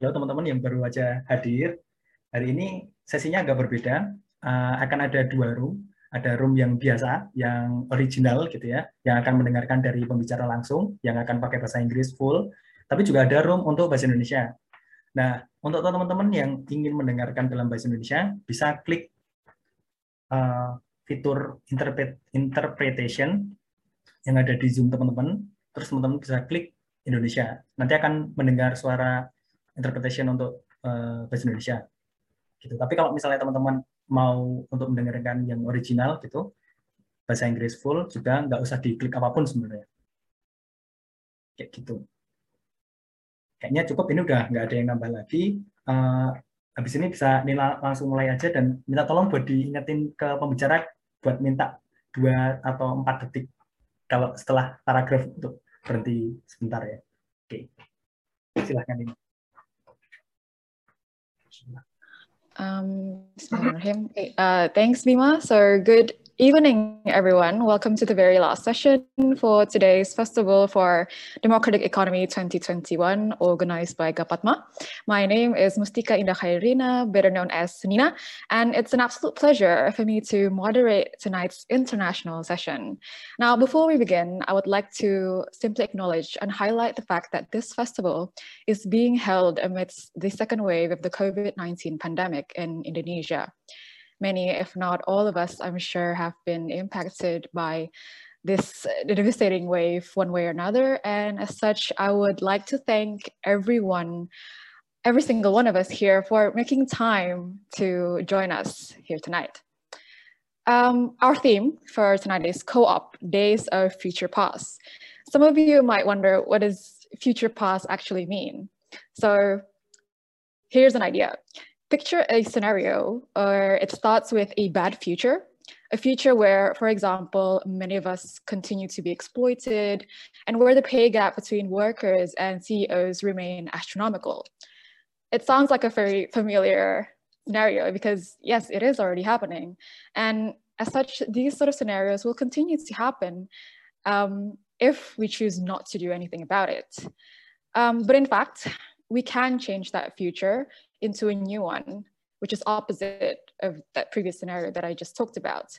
Halo teman-teman yang baru aja hadir. Hari ini sesinya agak berbeda. Uh, akan ada dua room. Ada room yang biasa, yang original gitu ya, yang akan mendengarkan dari pembicara langsung, yang akan pakai bahasa Inggris full. Tapi juga ada room untuk bahasa Indonesia. Nah, untuk teman-teman yang ingin mendengarkan dalam bahasa Indonesia, bisa klik uh, fitur interpret, interpretation yang ada di Zoom teman-teman. Terus teman-teman bisa klik Indonesia. Nanti akan mendengar suara interpretation untuk uh, bahasa Indonesia. Gitu. Tapi kalau misalnya teman-teman mau untuk mendengarkan yang original gitu, bahasa Inggris full juga nggak usah diklik apa pun sebenarnya. Kayak gitu. Kayaknya cukup ini udah nggak ada yang nambah lagi. Uh, habis ini bisa Nila langsung mulai aja dan minta tolong buat diingetin ke pembicara buat minta dua atau empat detik kalau setelah paragraf untuk berhenti sebentar ya. Oke, silahkan ini. Um, uh, thanks, Bima. So good evening, everyone. Welcome to the very last session for today's Festival for Democratic Economy 2021, organized by Gapatma. My name is Mustika Indah Khairina, better known as Nina, and it's an absolute pleasure for me to moderate tonight's international session. Now, before we begin, I would like to simply acknowledge and highlight the fact that this festival is being held amidst the second wave of the COVID-19 pandemic in Indonesia many, if not all of us, I'm sure, have been impacted by this devastating wave one way or another. And as such, I would like to thank everyone, every single one of us here for making time to join us here tonight. Um, our theme for tonight is co-op, Days of Future Past. Some of you might wonder, what does future past actually mean? So here's an idea picture a scenario or it starts with a bad future, a future where, for example, many of us continue to be exploited and where the pay gap between workers and CEOs remain astronomical. It sounds like a very familiar scenario because yes, it is already happening. And as such, these sort of scenarios will continue to happen um, if we choose not to do anything about it. Um, but in fact, we can change that future into a new one, which is opposite of that previous scenario that I just talked about.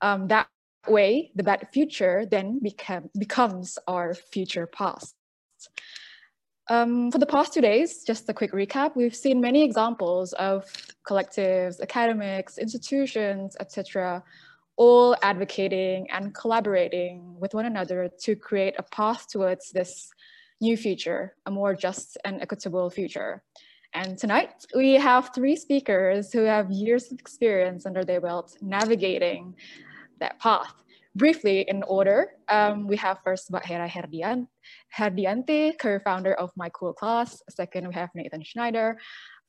Um, that way, the bad future then become, becomes our future past. Um, for the past two days, just a quick recap, we've seen many examples of collectives, academics, institutions, etc., all advocating and collaborating with one another to create a path towards this new future, a more just and equitable future. And tonight we have three speakers who have years of experience under their belt navigating that path. Briefly in order, um, we have first Mbak Hera Herdian, Herdianti, co-founder of My Cool Class. Second, we have Nathan Schneider,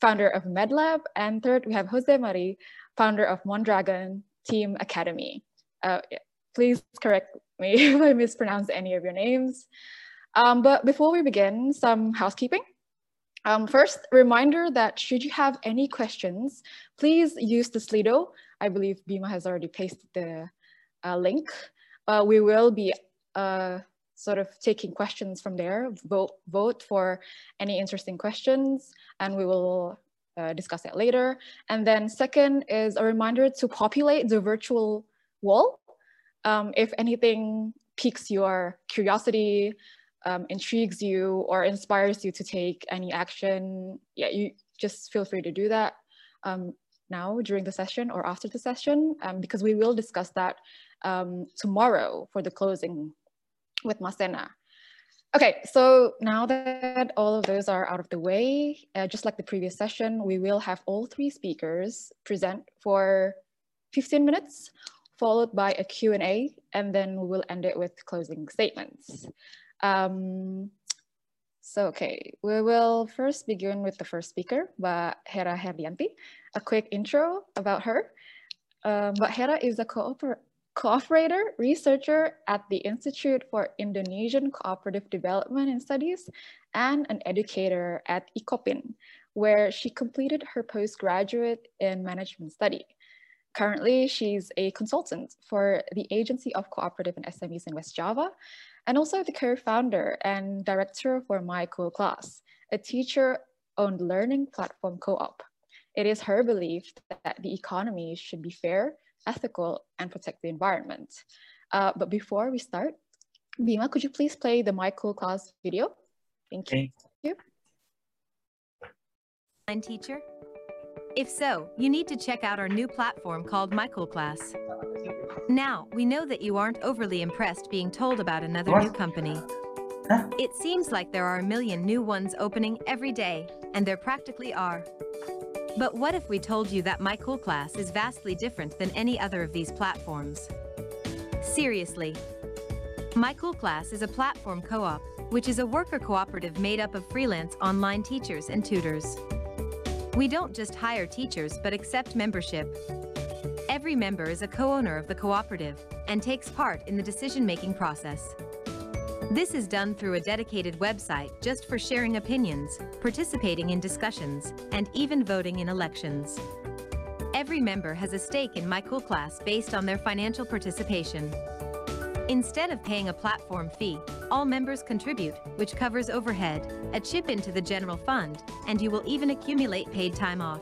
founder of MedLab. And third, we have Jose Mari, founder of Mondragon Team Academy. Uh, please correct me if I mispronounce any of your names. Um, but before we begin, some housekeeping. Um, first, reminder that should you have any questions, please use the Slido. I believe Bima has already pasted the uh, link. Uh, we will be uh, sort of taking questions from there, vote, vote for any interesting questions, and we will uh, discuss it later. And then second is a reminder to populate the virtual wall. Um, if anything piques your curiosity, um, intrigues you or inspires you to take any action, yeah, you just feel free to do that um, now during the session or after the session, um, because we will discuss that um, tomorrow for the closing with Masena. Okay, so now that all of those are out of the way, uh, just like the previous session, we will have all three speakers present for 15 minutes, followed by a Q&A, and then we will end it with closing statements. Um, so, okay, we will first begin with the first speaker, Mbak Hera Herdianti. A quick intro about her. Uh, Mbak Hera is a cooperator researcher at the Institute for Indonesian Cooperative Development and Studies and an educator at IKOPIN, where she completed her postgraduate in management study. Currently, she's a consultant for the Agency of Cooperative and SMEs in West Java and also the co-founder and director for My Cool Class, a teacher owned learning platform co-op. It is her belief that the economy should be fair, ethical, and protect the environment. Uh, but before we start, Bima, could you please play the My Cool Class video? Thank you. Thank Okay. Teacher? If so, you need to check out our new platform called My Cool Class. Now, we know that you aren't overly impressed being told about another what? new company. Huh? It seems like there are a million new ones opening every day, and there practically are. But what if we told you that My Cool Class is vastly different than any other of these platforms? Seriously. My Cool Class is a platform co-op, which is a worker cooperative made up of freelance online teachers and tutors. We don't just hire teachers but accept membership. Every member is a co-owner of the cooperative and takes part in the decision-making process. This is done through a dedicated website just for sharing opinions, participating in discussions, and even voting in elections. Every member has a stake in My Cool Class based on their financial participation. Instead of paying a platform fee, all members contribute, which covers overhead, a chip into the general fund, and you will even accumulate paid time off.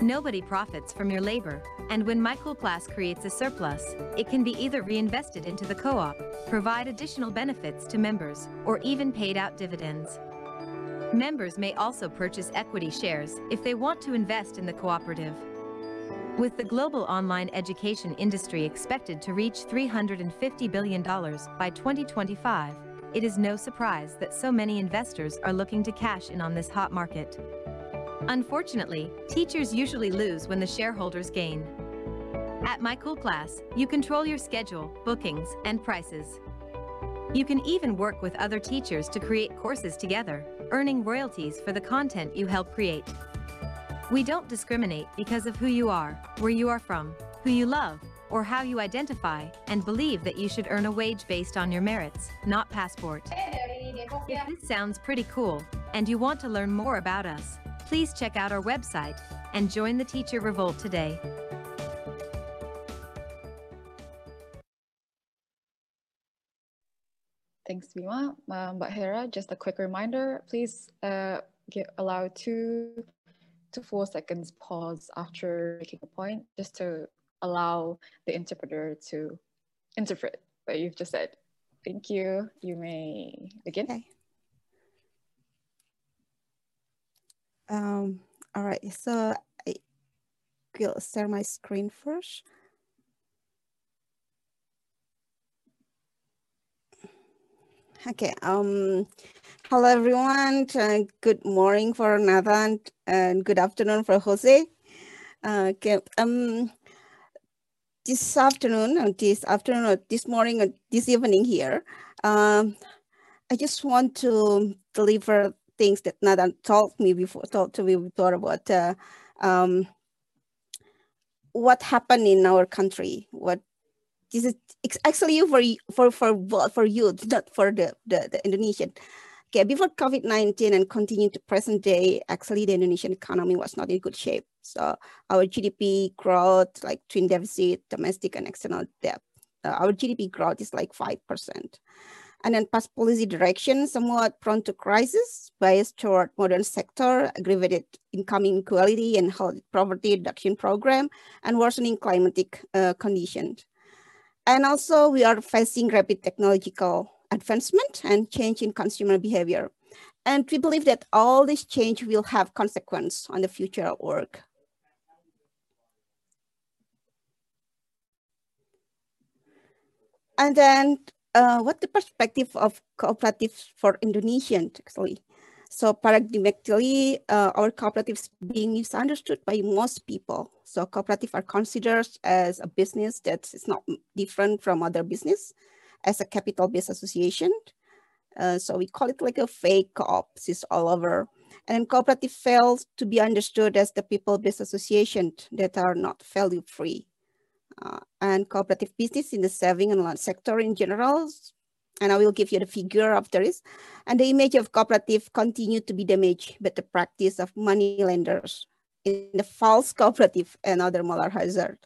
Nobody profits from your labor, and when Class creates a surplus, it can be either reinvested into the co-op, provide additional benefits to members, or even paid out dividends. Members may also purchase equity shares if they want to invest in the cooperative. With the global online education industry expected to reach $350 billion by 2025, it is no surprise that so many investors are looking to cash in on this hot market. Unfortunately, teachers usually lose when the shareholders gain. At My Cool Class, you control your schedule, bookings, and prices. You can even work with other teachers to create courses together, earning royalties for the content you help create. We don't discriminate because of who you are, where you are from, who you love, or how you identify, and believe that you should earn a wage based on your merits, not passport. If this sounds pretty cool, and you want to learn more about us, please check out our website and join the Teacher Revolt today. Thanks, Bima. Um, but Hera, just a quick reminder, please uh, get, allow two to four seconds pause after making a point, just to allow the interpreter to interpret what you've just said. Thank you. You may begin. Okay. Um, all right, so I will share my screen first. Okay. Um, hello, everyone. Uh, good morning for Nathan and good afternoon for Jose. Uh, okay. Um, this afternoon, or this afternoon, or this morning, or this evening here, um, I just want to deliver things that Nathan told me before, told to me before about uh, um, what happened in our country, what this is actually for for for for you, not for the, the, the Indonesian. Okay, before COVID-19 and continue to present day, actually the Indonesian economy was not in good shape. So our GDP growth, like twin deficit, domestic and external debt, uh, our GDP growth is like 5%. And then past policy direction, somewhat prone to crisis, biased toward modern sector, aggravated income inequality and poverty reduction program, and worsening climatic uh, conditions. And also we are facing rapid technological advancement and change in consumer behavior. And we believe that all this change will have consequence on the future of work. And then uh, what the perspective of cooperatives for Indonesian actually. So paradigmatically, uh, our cooperatives being misunderstood by most people. So cooperative are considered as a business that is not different from other business as a capital-based association. Uh, so we call it like a fake co-op, it's all over. And cooperative fails to be understood as the people-based association that are not value-free. Uh, and cooperative business in the saving and loan sector in general and I will give you the figure after this. And the image of cooperative continued to be damaged by the practice of money lenders in the false cooperative and other moral hazard.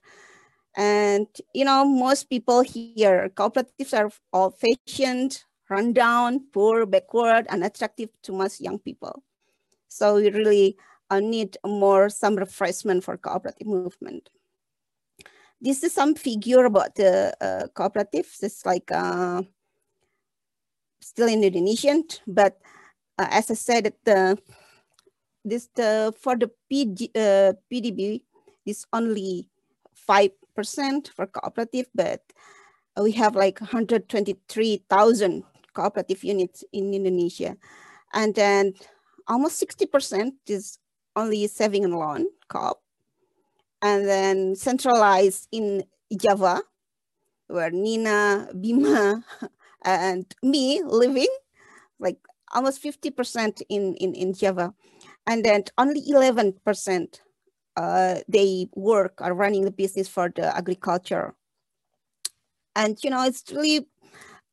And, you know, most people here, cooperatives are old fashioned, rundown, poor, backward, unattractive to most young people. So we really uh, need more some refreshment for cooperative movement. This is some figure about the uh, cooperatives. It's like uh, still in Indonesian, but uh, as I said, the this the for the PG, uh, PDB is only five percent for cooperative, but we have like 123,000 cooperative units in Indonesia, and then almost 60% is only saving and loan coop, and then centralized in Java, where Nina, Bima, and me living, like almost 50% in, in, in Java. And then only 11% uh, they work are running the business for the agriculture. And, you know, it's really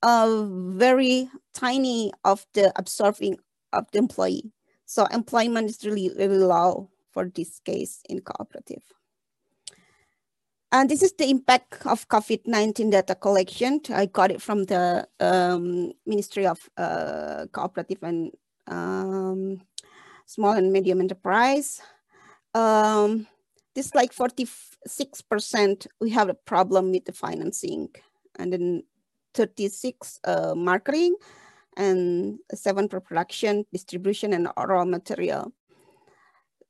uh, very tiny of the absorbing of the employee. So employment is really, really low for this case in cooperative. And this is the impact of COVID-19 data collection. I got it from the um, Ministry of uh, Cooperative and um, Small and Medium Enterprise. Um, this like 46%, we have a problem with the financing and then 36 uh, marketing and seven for production, distribution, and raw material.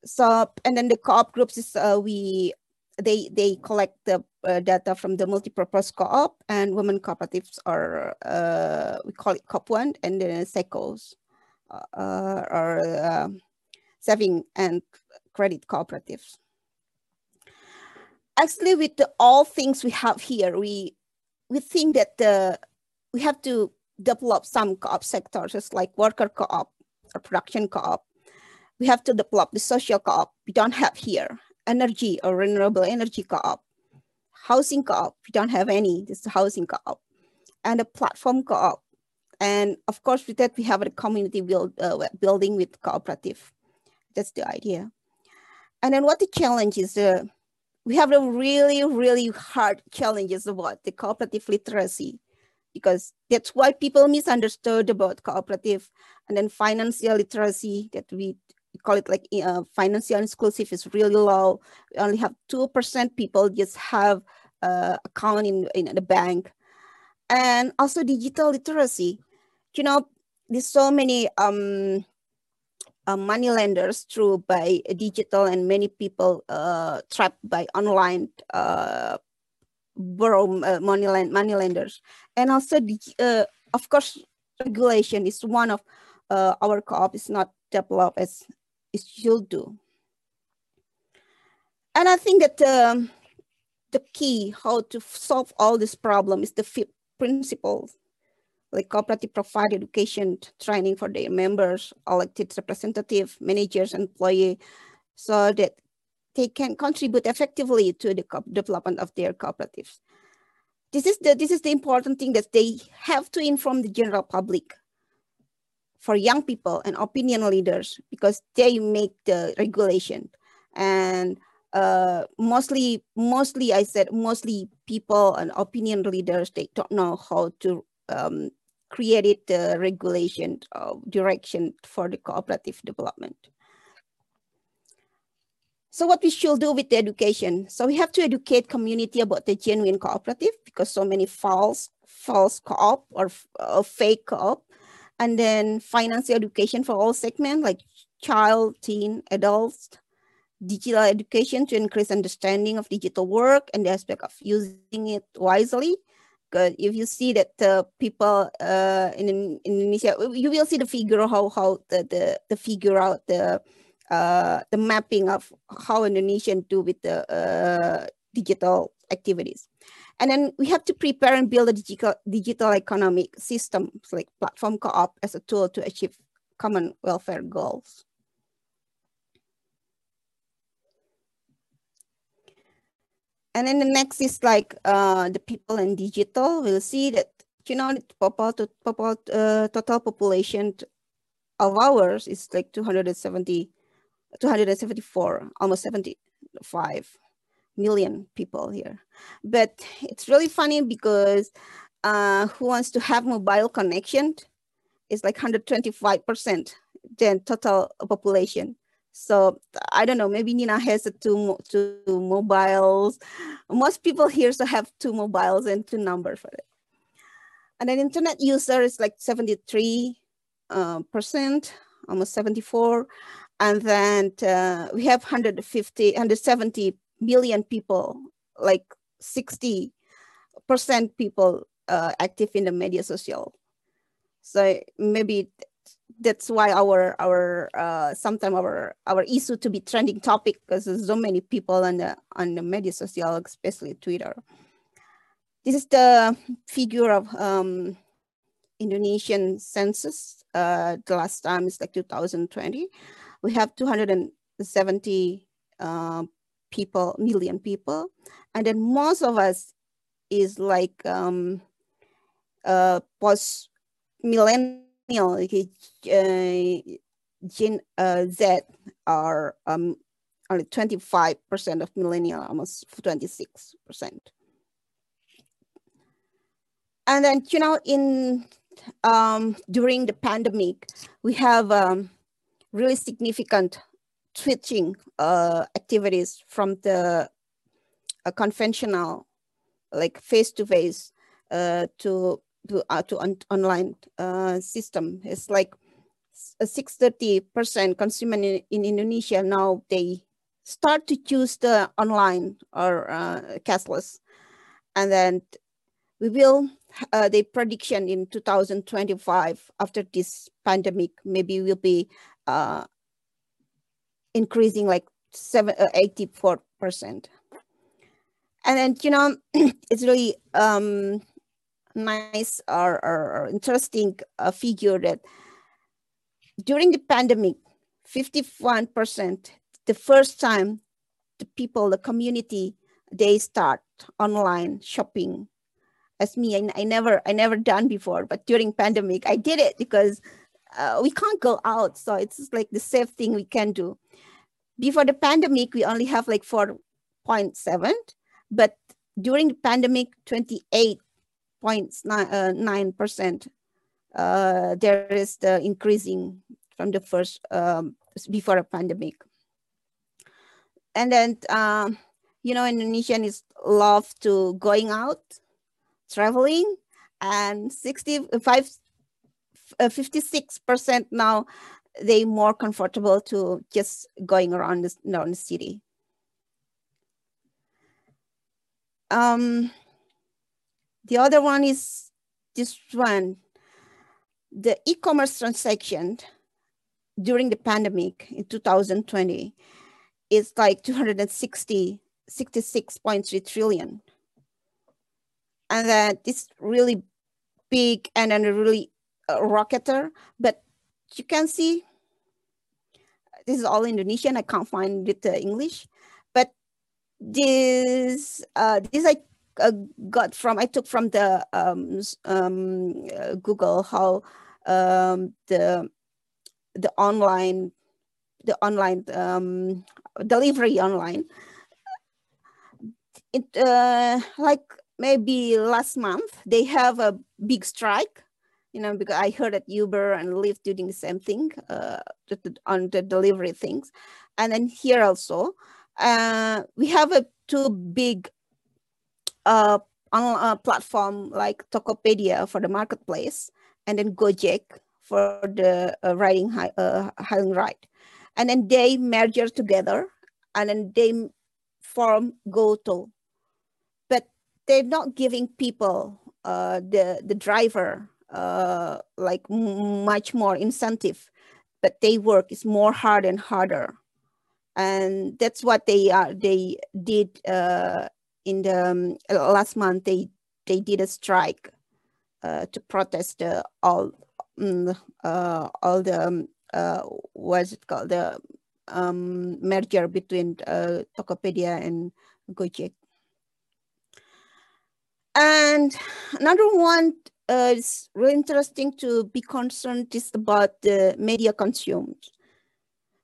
So, and then the co-op groups is uh, we they they collect the uh, data from the multi-purpose co-op and women cooperatives are uh, we call it COP one and then SACCOs uh, or uh, saving and credit cooperatives. Actually, with the, all things we have here, we we think that the we have to develop some co-op sectors, just like worker co-op or production co-op. We have to develop the social co-op we don't have here energy or renewable energy co-op, housing co-op, we don't have any, this is housing co-op, and a platform co-op. And of course, with that, we have a community build, uh, building with cooperative. That's the idea. And then what the challenge is, uh, we have a really, really hard challenges about the cooperative literacy because that's why people misunderstood about cooperative and then financial literacy that we call it like uh, financial inclusive is really low. We only have 2% people just have uh, account in, in the bank. And also digital literacy. You know, there's so many um, uh, money lenders through by digital and many people uh, trapped by online uh, borrow uh, money, land, money lenders. And also, uh, of course, regulation is one of uh, our co-op is not developed as it should do. And I think that um, the key how to solve all this problem is the fifth principle, like cooperative provide education training for their members, elected representative, managers, employee, so that they can contribute effectively to the development of their cooperatives. This is the this is the important thing that they have to inform the general public for young people and opinion leaders because they make the regulation. And uh, mostly mostly i said mostly people and opinion leaders they don't know how to um, create the regulation of direction for the cooperative development. So what we should do with the education? So we have to educate community about the genuine cooperative because so many false false co-op or uh, fake co-op and then financial education for all segments like child, teen, adults, digital education to increase understanding of digital work and the aspect of using it wisely. Because if you see that uh, people uh, in, in, Indonesia, you will see the figure how how the the, the figure out the uh, the mapping of how Indonesian do with the uh, digital activities. And then we have to prepare and build a digital, digital economic system like platform co-op as a tool to achieve common welfare goals. And then the next is like uh, the people and digital. We'll see that, you know, the total, total, uh, total population of ours is like 270, 274, almost 75 million people here. But it's really funny because uh, who wants to have mobile connection is like 125%. than total population. So I don't know, maybe Nina has two, two mobiles. Most people here so have two mobiles and two numbers for it. And then internet user is like 73 uh, percent, almost 74. And then uh, we have 150, 170 million people, like 60 percent people uh, active in the media social. So maybe that's why our our uh, sometimes our our issue to be trending topic because there's so many people on the on the media social, especially Twitter. This is the figure of um, Indonesian census. Uh, the last time is like 2020. We have 270 uh, people, million people, and then most of us is like um, uh, post millennial cái uh, Gen uh, Z are um, only 25% of millennial, almost 26%. And then, you know, in um, during the pandemic, we have um, really significant switching uh, activities from the uh, conventional, like face-to-face, -face, uh, to to, uh, to on online uh, system. It's like 630% consumer in, in, Indonesia now they start to choose the online or uh, cashless. And then we will, uh, the prediction in 2025 after this pandemic, maybe will be uh, increasing like seven, uh, 84%. And then, you know, it's really, um, nice or, or interesting uh, figure that during the pandemic, 51%, the first time the people, the community, they start online shopping. As me, I, I never, I never done before, but during pandemic, I did it because uh, we can't go out. So it's like the safe thing we can do. Before the pandemic, we only have like 4.7, but during the pandemic, 28 0.9%. Uh, uh, there is the increasing from the first, um, before a pandemic. And then, um, you know, Indonesian is love to going out, traveling, and 65, 56% uh, now they more comfortable to just going around the, around the city. Um, the other one is this one, the e-commerce transaction during the pandemic in 2020 is like 260, 66.3 trillion. And that is really big and then a really uh, rocketer, but you can see this is all Indonesian. I can't find it uh, English, but this uh, this I uh, got from I took from the um, um, uh, Google how um, the the online the online um, delivery online. It uh, like maybe last month they have a big strike you know, because I heard that Uber and Lyft doing the same thing uh, on the delivery things. And then here also, uh, we have a two big uh, on a platform like Tokopedia for the marketplace, and then Gojek for the uh, riding high, uh, hailing ride. And then they merge together and then they form GoTo. But they're not giving people, uh, the, the driver, uh, like much more incentive, but they work is more hard and harder. And that's what they are, they did uh, in the um, last month they they did a strike uh, to protest uh, all um, uh, all the um, uh, what's it called the um, merger between uh, Tokopedia and Gojek. And another one uh, is really interesting to be concerned just about the media consumed.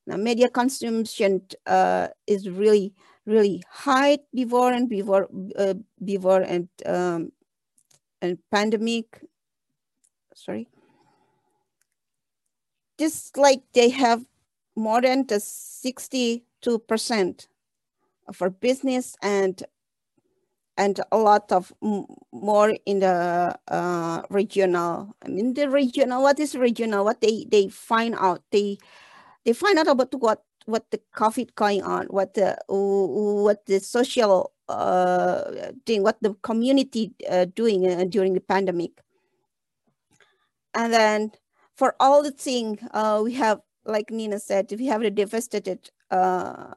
Now, media consumption uh, is really really high before and before uh, before and um, and pandemic. Sorry. just like they have more than the 62% for business and and a lot of more in the uh, regional. I mean, the regional. What is regional? What they they find out they they find out about what what the COVID going on, what the what the social uh, thing, what the community uh, doing uh, during the pandemic, and then for all the thing uh, we have, like Nina said, we have the devastated uh,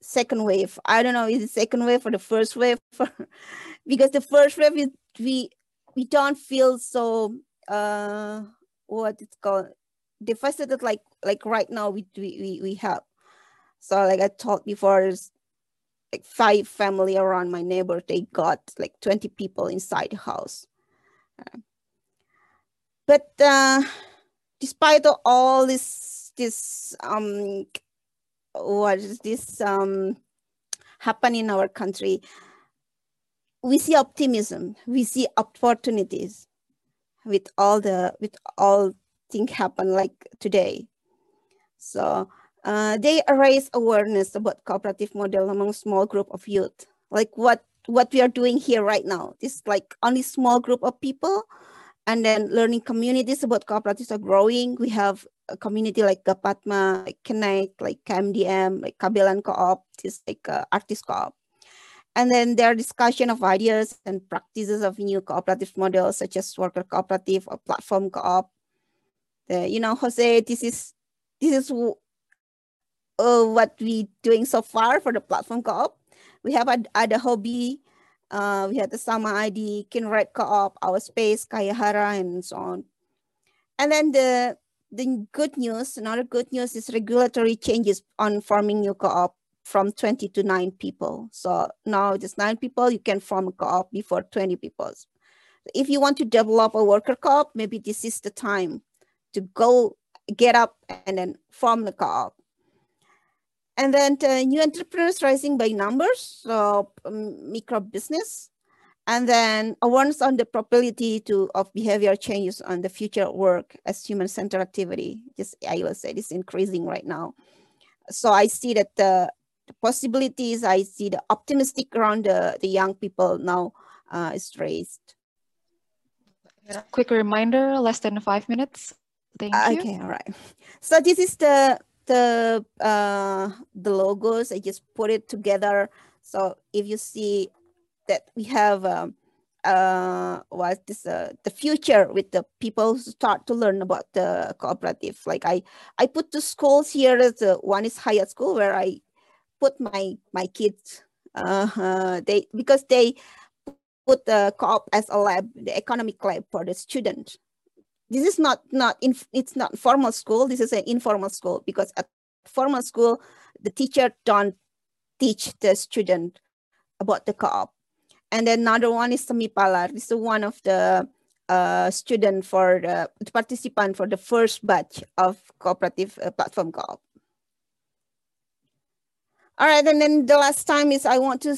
second wave. I don't know, is it second wave or the first wave? because the first wave is we we don't feel so uh what it's called devastated like like right now we we we have. So like I told before, like five family around my neighbor. They got like 20 people inside the house. Uh, but uh, despite all this this um what is this um, happen in our country, we see optimism, we see opportunities with all the with all things happen like today. So uh, they raise awareness about cooperative model among small group of youth, like what what we are doing here right now. This like only small group of people, and then learning communities about cooperatives are growing. We have a community like Gapatma, like Connect, like KMDM, like Kabelan Co-op, this like uh, artist co-op. And then there are discussion of ideas and practices of new cooperative models such as worker cooperative or platform co-op. you know, Jose, this is this is uh, what we doing so far for the platform co-op. We have other hobby. Uh, we had the Sama ID, Kinred Co-op, Our Space, Kayahara, and so on. And then the the good news, another good news is regulatory changes on forming new co-op from 20 to nine people. So now just nine people, you can form a co-op before 20 people. If you want to develop a worker co-op, maybe this is the time to go get up and then form the co-op. And then the new entrepreneurs rising by numbers, so um, micro business, and then awareness on the probability to of behavior changes on the future work as human-centered activity. Just I will say this increasing right now. So I see that the, the possibilities, I see the optimistic around the, the young people now uh, is raised. Quick reminder, less than five minutes. Thank you. Okay, all right. So this is the the uh, the logos. I just put it together. So if you see that we have um, uh, was this uh, the future with the people who start to learn about the cooperative. Like I, I put the schools here. Uh, one is higher school where I put my my kids. Uh, uh, they because they put the co-op as a lab, the economic lab for the student. This is not not in it's not formal school. This is an informal school because at formal school the teacher don't teach the student about the co-op and then another one is Semi Palar. This is one of the uh, student for the, the participant for the first batch of cooperative uh, platform co-op. All right, and then the last time is I want to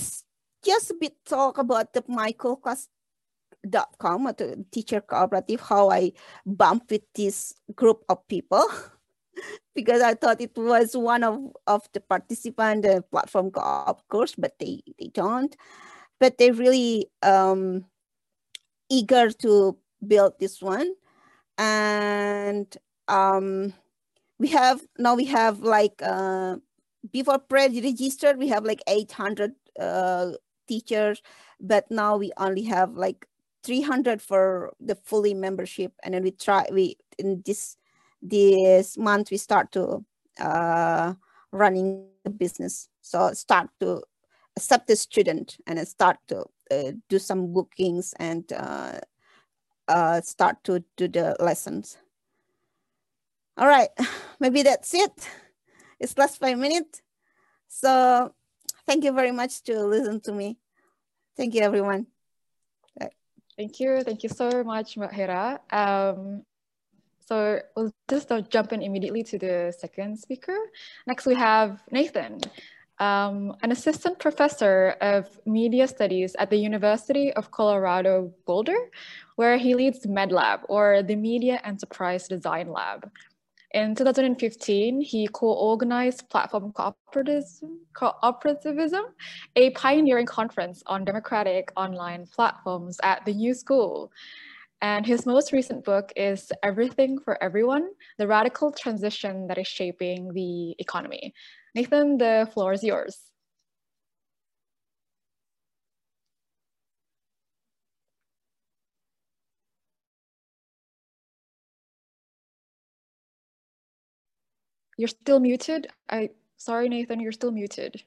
just a bit talk about the mycoolclass.com, the teacher cooperative, how I bump with this group of people. because I thought it was one of, of the participant platform co-op course, but they, they don't but they're really um, eager to build this one. And um, we have, now we have like, uh, before pre-registered, we have like 800 uh, teachers, but now we only have like 300 for the fully membership. And then we try, we, in this, this month, we start to uh, running the business. So start to accept the student and start to uh, do some bookings and uh, uh, start to do the lessons. All right, maybe that's it. It's last five minutes. So thank you very much to listen to me. Thank you, everyone. Thank you. Thank you so much, Mbak Hera. Um, so we'll just jump in immediately to the second speaker. Next, we have Nathan um, an assistant professor of media studies at the University of Colorado Boulder, where he leads MedLab, or the Media Enterprise Design Lab. In 2015, he co-organized Platform Cooperativism, a pioneering conference on democratic online platforms at the New School. And his most recent book is Everything for Everyone, the radical transition that is shaping the economy. Nathan, the floor is yours. You're still muted. I sorry, Nathan, you're still muted.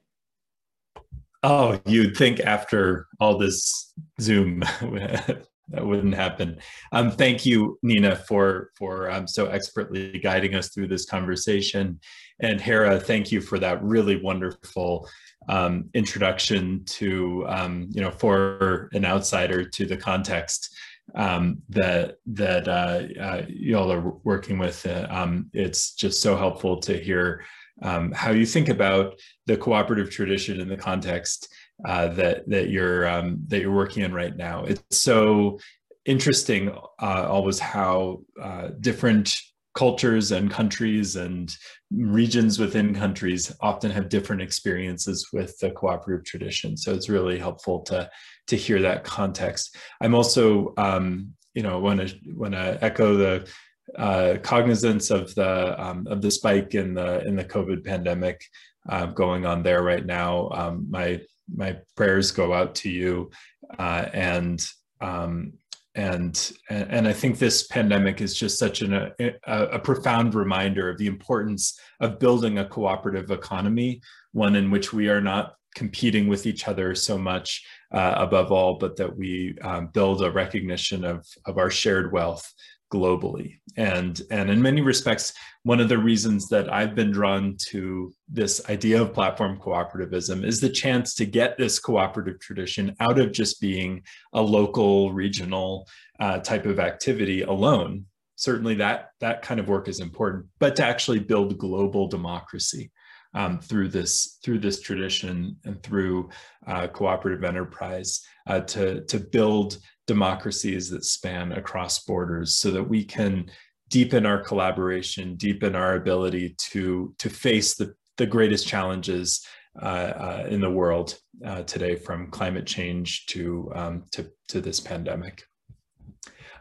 Oh, you'd think after all this Zoom that wouldn't happen. Um, thank you, Nina, for for um, so expertly guiding us through this conversation, and Hera, thank you for that really wonderful um, introduction to um, you know for an outsider to the context um, that that uh, uh, y'all are working with. Uh, um, it's just so helpful to hear um, how you think about the cooperative tradition in the context uh, that that you're um, that you're working in right now. It's so interesting uh, always how uh, different cultures and countries and regions within countries often have different experiences with the cooperative tradition. So it's really helpful to to hear that context. I'm also, um, you know, want to want to echo the uh, cognizance of the um, of the spike in the in the COVID pandemic uh, going on there right now. Um, my my prayers go out to you, uh, and um, and and I think this pandemic is just such an, a, a profound reminder of the importance of building a cooperative economy, one in which we are not competing with each other so much uh, above all, but that we um, build a recognition of, of our shared wealth globally. And, and in many respects, one of the reasons that I've been drawn to this idea of platform cooperativism is the chance to get this cooperative tradition out of just being a local, regional uh, type of activity alone. Certainly that, that kind of work is important, but to actually build global democracy um, through this through this tradition and through uh, cooperative enterprise uh, to to build democracies that span across borders so that we can deepen our collaboration, deepen our ability to to face the the greatest challenges uh, uh, in the world uh, today, from climate change to um, to to this pandemic.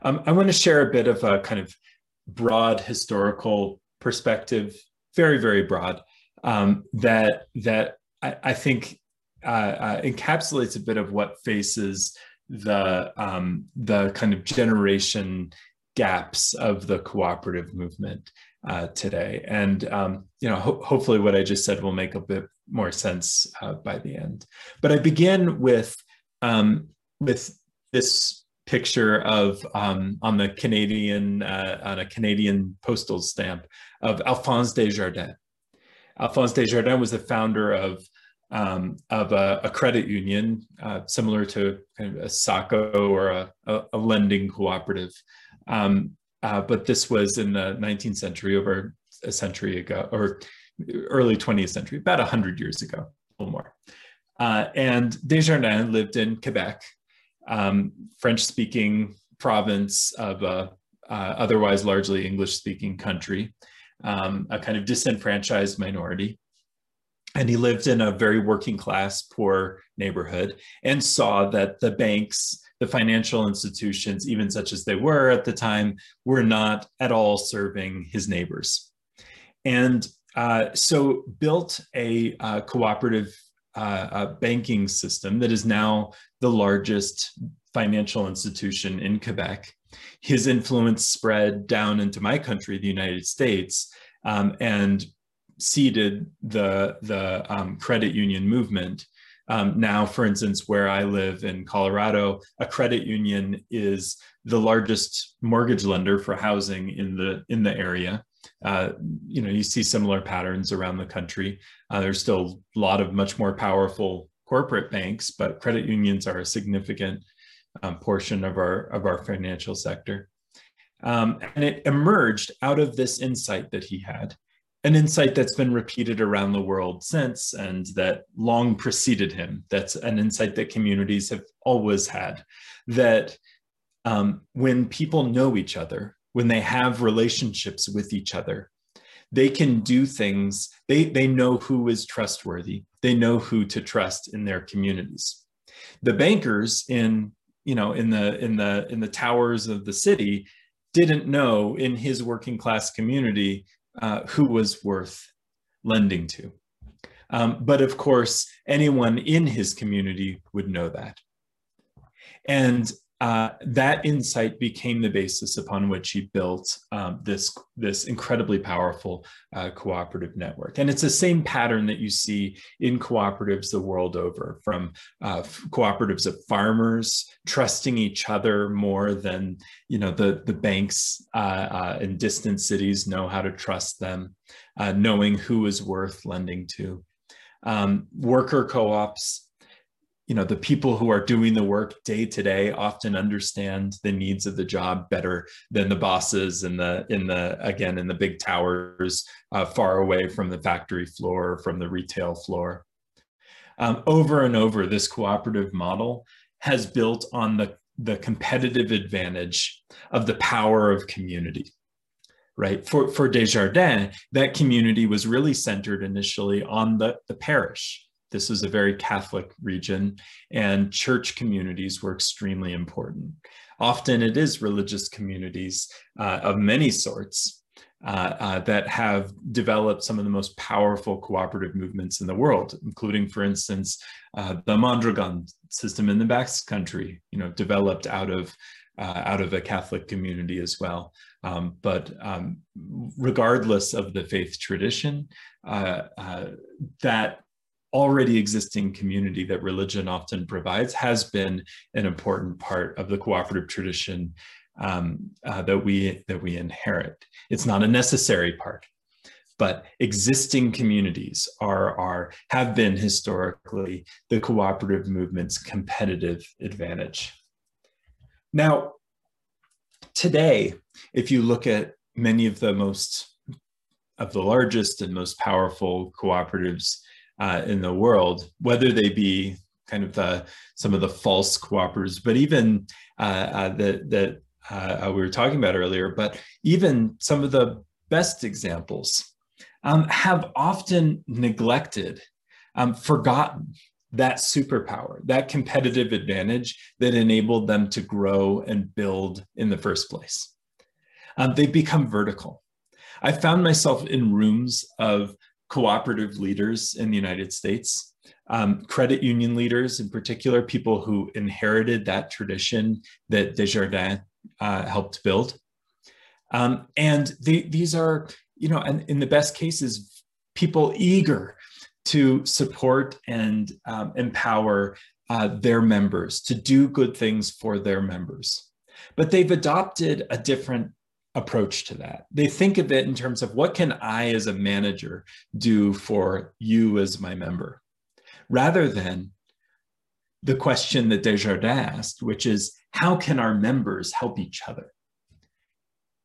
Um, I want to share a bit of a kind of broad historical perspective, very very broad, um, that that I, I think uh, uh, encapsulates a bit of what faces the um, the kind of generation gaps of the cooperative movement uh, today. And um, you know, ho- hopefully, what I just said will make a bit more sense uh, by the end. But I begin with um, with this picture of um, on the Canadian uh, on a Canadian postal stamp of Alphonse Desjardins. Alphonse Desjardins was the founder of um, of a, a, credit union, uh, similar to kind of a SACCO or a, a, a lending cooperative. Um, uh, but this was in the 19th century, over a century ago, or early 20th century, about 100 years ago, a little more. Uh, and Desjardins lived in Quebec, um, French-speaking province of a otherwise largely English-speaking country um, a kind of disenfranchised minority. And he lived in a very working class, poor neighborhood and saw that the banks, the financial institutions, even such as they were at the time, were not at all serving his neighbors. And uh, so built a uh, cooperative uh, banking system that is now the largest financial institution in Quebec his influence spread down into my country, the United States, um, and seeded the, the um, credit union movement. Um, now, for instance, where I live in Colorado, a credit union is the largest mortgage lender for housing in the in the area. Uh, you know, you see similar patterns around the country. Uh, there's still a lot of much more powerful corporate banks, but credit unions are a significant um, portion of our of our financial sector. Um, and it emerged out of this insight that he had, an insight that's been repeated around the world since and that long preceded him. That's an insight that communities have always had that um, when people know each other, when they have relationships with each other, they can do things, they, they know who is trustworthy, they know who to trust in their communities. The bankers in you know in the in the in the towers of the city didn't know in his working class community uh, who was worth lending to. Um, but of course, anyone in his community would know that. And uh, that insight became the basis upon which he built um, this, this incredibly powerful uh, cooperative network. And it's the same pattern that you see in cooperatives the world over, from uh, cooperatives of farmers trusting each other more than you know the, the banks uh, uh, in distant cities know how to trust them, uh, knowing who is worth lending to. Um, worker co-ops you know the people who are doing the work day to day often understand the needs of the job better than the bosses in the in the again in the big towers uh, far away from the factory floor from the retail floor. Um, over and over this cooperative model has built on the the competitive advantage of the power of community right? For for desjardins that community was really centered initially on the the parish this was a very Catholic region, and church communities were extremely important. Often it is religious communities uh, of many sorts uh, uh, that have developed some of the most powerful cooperative movements in the world, including, for instance, uh, the Mondragon system in the Basque Country, you know, developed out of uh, out of a Catholic community as well. Um, but um, regardless of the faith tradition, uh, uh, that already existing community that religion often provides has been an important part of the cooperative tradition um, uh, that we that we inherit. It's not a necessary part, but existing communities are are have been historically the cooperative movement's competitive advantage. Now, today, if you look at many of the most of the largest and most powerful cooperatives uh, in the world, whether they be kind of some of the false cooperatives, but even uh, uh, that that uh, we were talking about earlier, but even some of the best examples um, have often neglected, um, forgotten that superpower, that competitive advantage that enabled them to grow and build in the first place. Um, they've become vertical. I found myself in rooms of cooperative leaders in the United States, um, credit union leaders in particular, people who inherited that tradition that Desjardins uh, helped build. Um, and the, these are, you know, and in the best cases, people eager to support and um, empower uh, their members to do good things for their members. But they've adopted a different approach to that. They think of it in terms of what can I as a manager do for you as my member, rather than the question that Desjardins asked, which is how can our members help each other?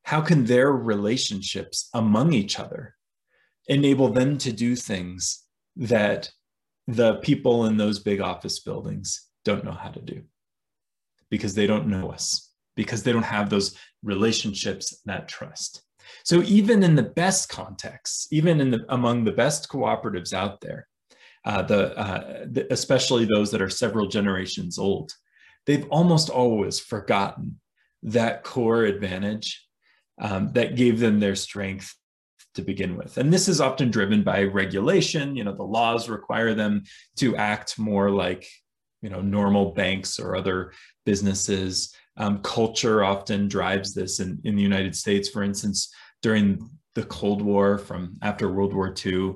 How can their relationships among each other enable them to do things that the people in those big office buildings don't know how to do because they don't know us? Because they don't have those relationships, that trust. So even in the best contexts, even in the, among the best cooperatives out there, uh, the, uh, the, especially those that are several generations old, they've almost always forgotten that core advantage um, that gave them their strength to begin with. And this is often driven by regulation. You know, the laws require them to act more like, you know, normal banks or other businesses. Um, culture often drives this in, in the United States. For instance, during the Cold War from after World War II,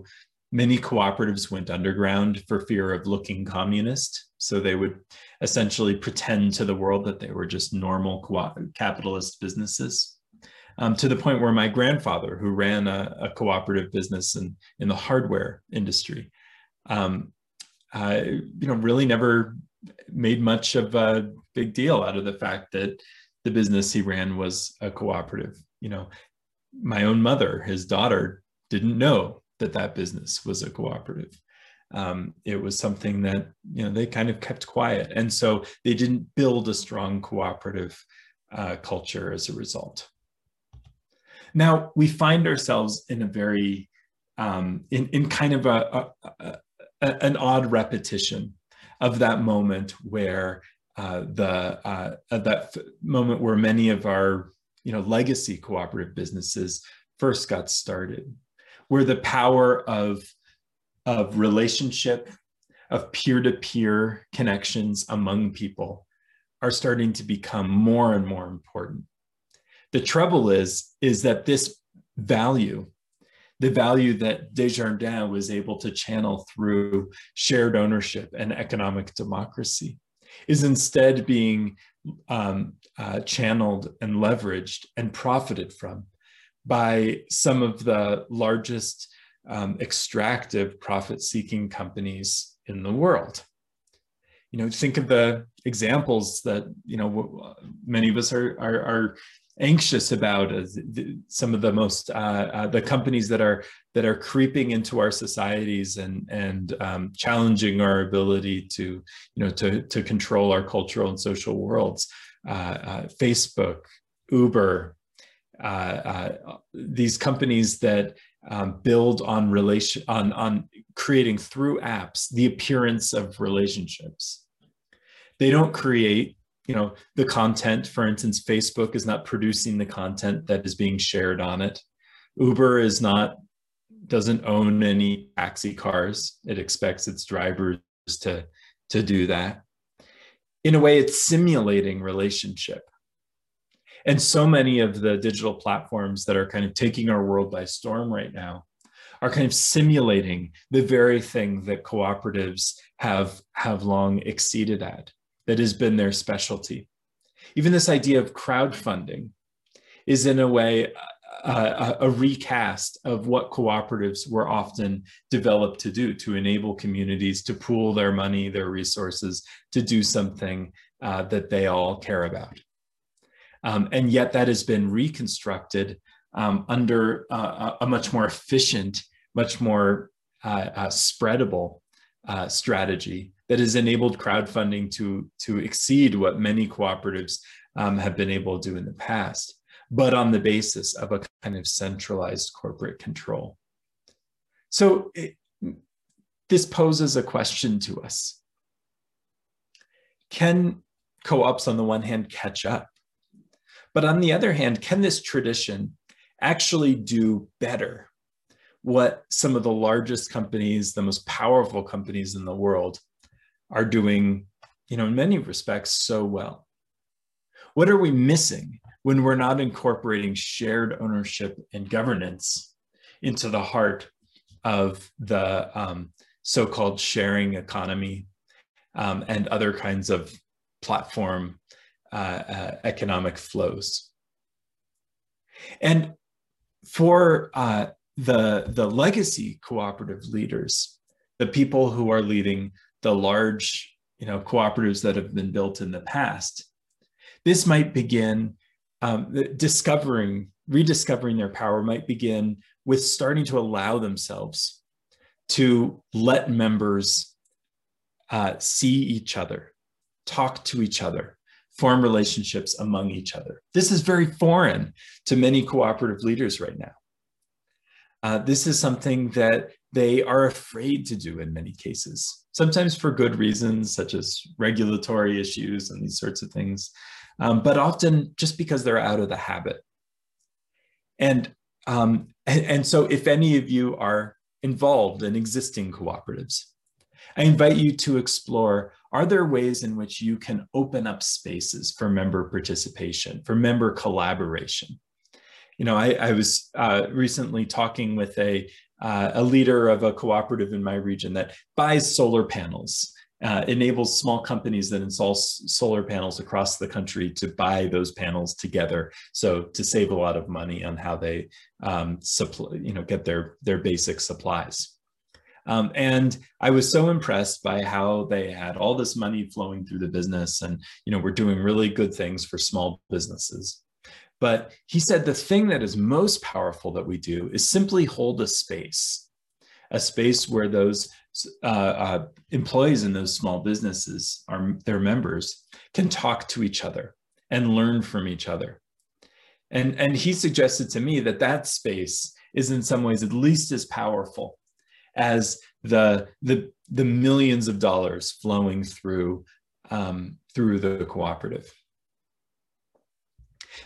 many cooperatives went underground for fear of looking communist. So they would essentially pretend to the world that they were just normal capitalist businesses. Um, to the point where my grandfather, who ran a, a cooperative business in, in the hardware industry, um, uh, you know, really never made much of a big deal out of the fact that the business he ran was a cooperative. You know, my own mother, his daughter, didn't know that that business was a cooperative. Um, it was something that you know they kind of kept quiet, and so they didn't build a strong cooperative uh, culture as a result. Now we find ourselves in a very, um, in, in kind of a, a, a, an odd repetition of that moment where uh, the uh, that moment where many of our you know legacy cooperative businesses first got started, where the power of of relationship, of peer-to-peer connections among people are starting to become more and more important. The trouble is, is that this value, the value that Desjardins was able to channel through shared ownership and economic democracy, is instead being um, uh, channeled and leveraged and profited from by some of the largest um, extractive profit seeking companies in the world. You know, think of the examples that, you know, many of us are, are, are anxious about uh, some of the most uh, uh, the companies that are that are creeping into our societies and and um, challenging our ability to you know to to control our cultural and social worlds. Uh, uh, Facebook, Uber, these companies that um, build on relation on on creating through apps the appearance of relationships. They don't create you know the content for instance facebook is not producing the content that is being shared on it. Uber is not doesn't own any taxi cars. It expects its drivers to to do that. In a way it's simulating relationship. And so many of the digital platforms that are kind of taking our world by storm right now are kind of simulating the very thing that cooperatives have have long exceeded at that has been their specialty. Even this idea of crowdfunding is, in a way, a, a recast of what cooperatives were often developed to do to enable communities to pool their money, their resources, to do something uh, that they all care about. Um, and yet, that has been reconstructed um, under uh, a much more efficient, much more uh, uh spreadable uh, strategy that has enabled crowdfunding to, to exceed what many cooperatives um, have been able to do in the past, but on the basis of a kind of centralized corporate control. So it, this poses a question to us. Can co-ops on the one hand catch up? But on the other hand, can this tradition actually do better what some of the largest companies, the most powerful companies in the world are doing, you know, in many respects so well. What are we missing when we're not incorporating shared ownership and governance into the heart of the um, so-called sharing economy um, and other kinds of platform uh, uh, economic flows? And for uh, the, the legacy cooperative leaders, the people who are leading the large you know, cooperatives that have been built in the past, this might begin um, discovering, rediscovering their power might begin with starting to allow themselves to let members uh, see each other, talk to each other, form relationships among each other. This is very foreign to many cooperative leaders right now. Uh, this is something that they are afraid to do in many cases, sometimes for good reasons, such as regulatory issues and these sorts of things, um, but often just because they're out of the habit. And, um, and, so if any of you are involved in existing cooperatives, I invite you to explore, are there ways in which you can open up spaces for member participation, for member collaboration? you know, I, I was uh, recently talking with a, uh, a leader of a cooperative in my region that buys solar panels, uh, enables small companies that install solar panels across the country to buy those panels together. So to save a lot of money on how they um, supply, you know, get their, their basic supplies. Um, and I was so impressed by how they had all this money flowing through the business and, you know, we're doing really good things for small businesses. But he said the thing that is most powerful that we do is simply hold a space, a space where those uh, uh, employees in those small businesses, are their members, can talk to each other and learn from each other. And, and he suggested to me that that space is in some ways at least as powerful as the, the, the millions of dollars flowing through, um, through the cooperative.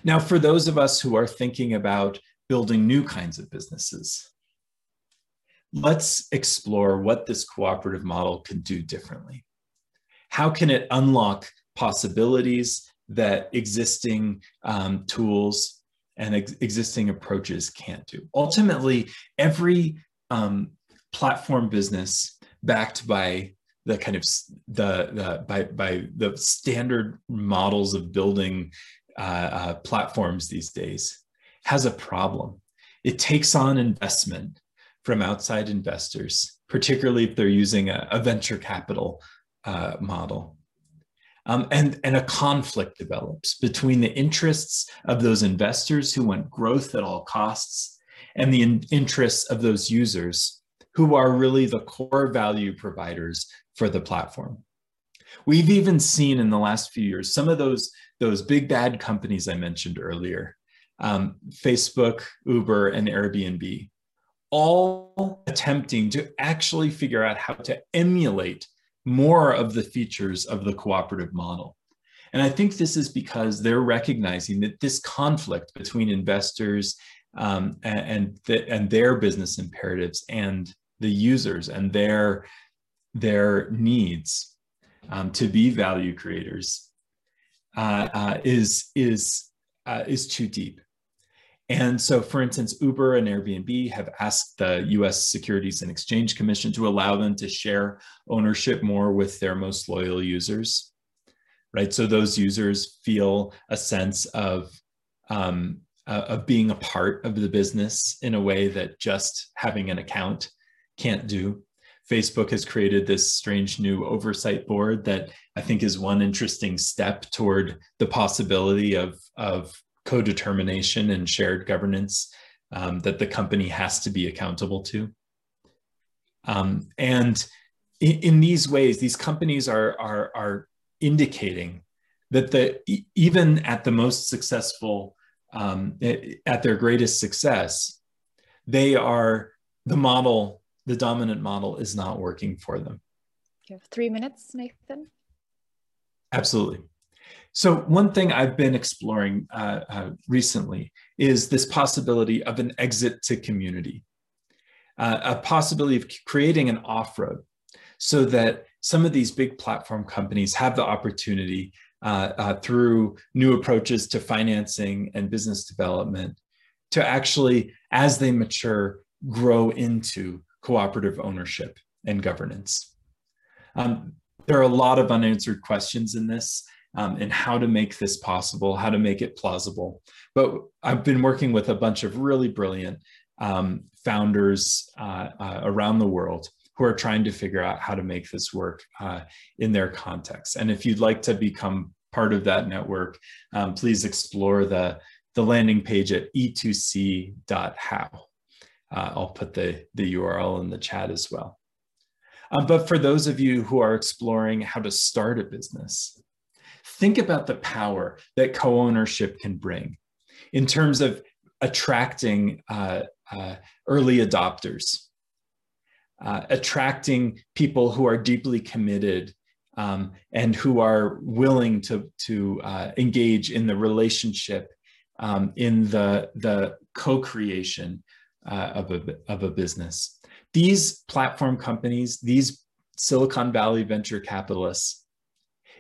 Now, for those of us who are thinking about building new kinds of businesses, let's explore what this cooperative model can do differently. How can it unlock possibilities that existing um, tools and ex existing approaches can't do? Ultimately, every um, platform business backed by the kind of the, the by by the standard models of building uh, uh, platforms these days has a problem. It takes on investment from outside investors, particularly if they're using a, a venture capital uh, model. Um, and, and a conflict develops between the interests of those investors who want growth at all costs and the in interests of those users who are really the core value providers for the platform. We've even seen in the last few years some of those those big bad companies I mentioned earlier, um, Facebook, Uber, and Airbnb, all attempting to actually figure out how to emulate more of the features of the cooperative model. And I think this is because they're recognizing that this conflict between investors um, and, and, the, and their business imperatives and the users and their, their needs um, to be value creators uh, uh, is is uh, is too deep. And so, for instance, Uber and Airbnb have asked the US Securities and Exchange Commission to allow them to share ownership more with their most loyal users, right? So those users feel a sense of, um, uh, of being a part of the business in a way that just having an account can't do. Facebook has created this strange new oversight board that I think is one interesting step toward the possibility of, of co-determination and shared governance um, that the company has to be accountable to. Um, and in, in, these ways, these companies are, are, are indicating that the, even at the most successful, um, at their greatest success, they are the model the dominant model is not working for them. You have three minutes, Nathan. Absolutely. So one thing I've been exploring uh, uh, recently is this possibility of an exit to community, uh, a possibility of creating an off-road so that some of these big platform companies have the opportunity uh, uh, through new approaches to financing and business development to actually, as they mature, grow into cooperative ownership and governance. Um, there are a lot of unanswered questions in this um, and how to make this possible, how to make it plausible. But I've been working with a bunch of really brilliant um, founders uh, uh, around the world who are trying to figure out how to make this work uh, in their context. And if you'd like to become part of that network, um, please explore the, the landing page at e2c.how. Uh, I'll put the, the URL in the chat as well. Um, but for those of you who are exploring how to start a business, think about the power that co-ownership can bring in terms of attracting uh, uh, early adopters, uh, attracting people who are deeply committed um, and who are willing to, to uh, engage in the relationship, um, in the, the co-creation uh, of, a, of a business. These platform companies, these Silicon Valley venture capitalists,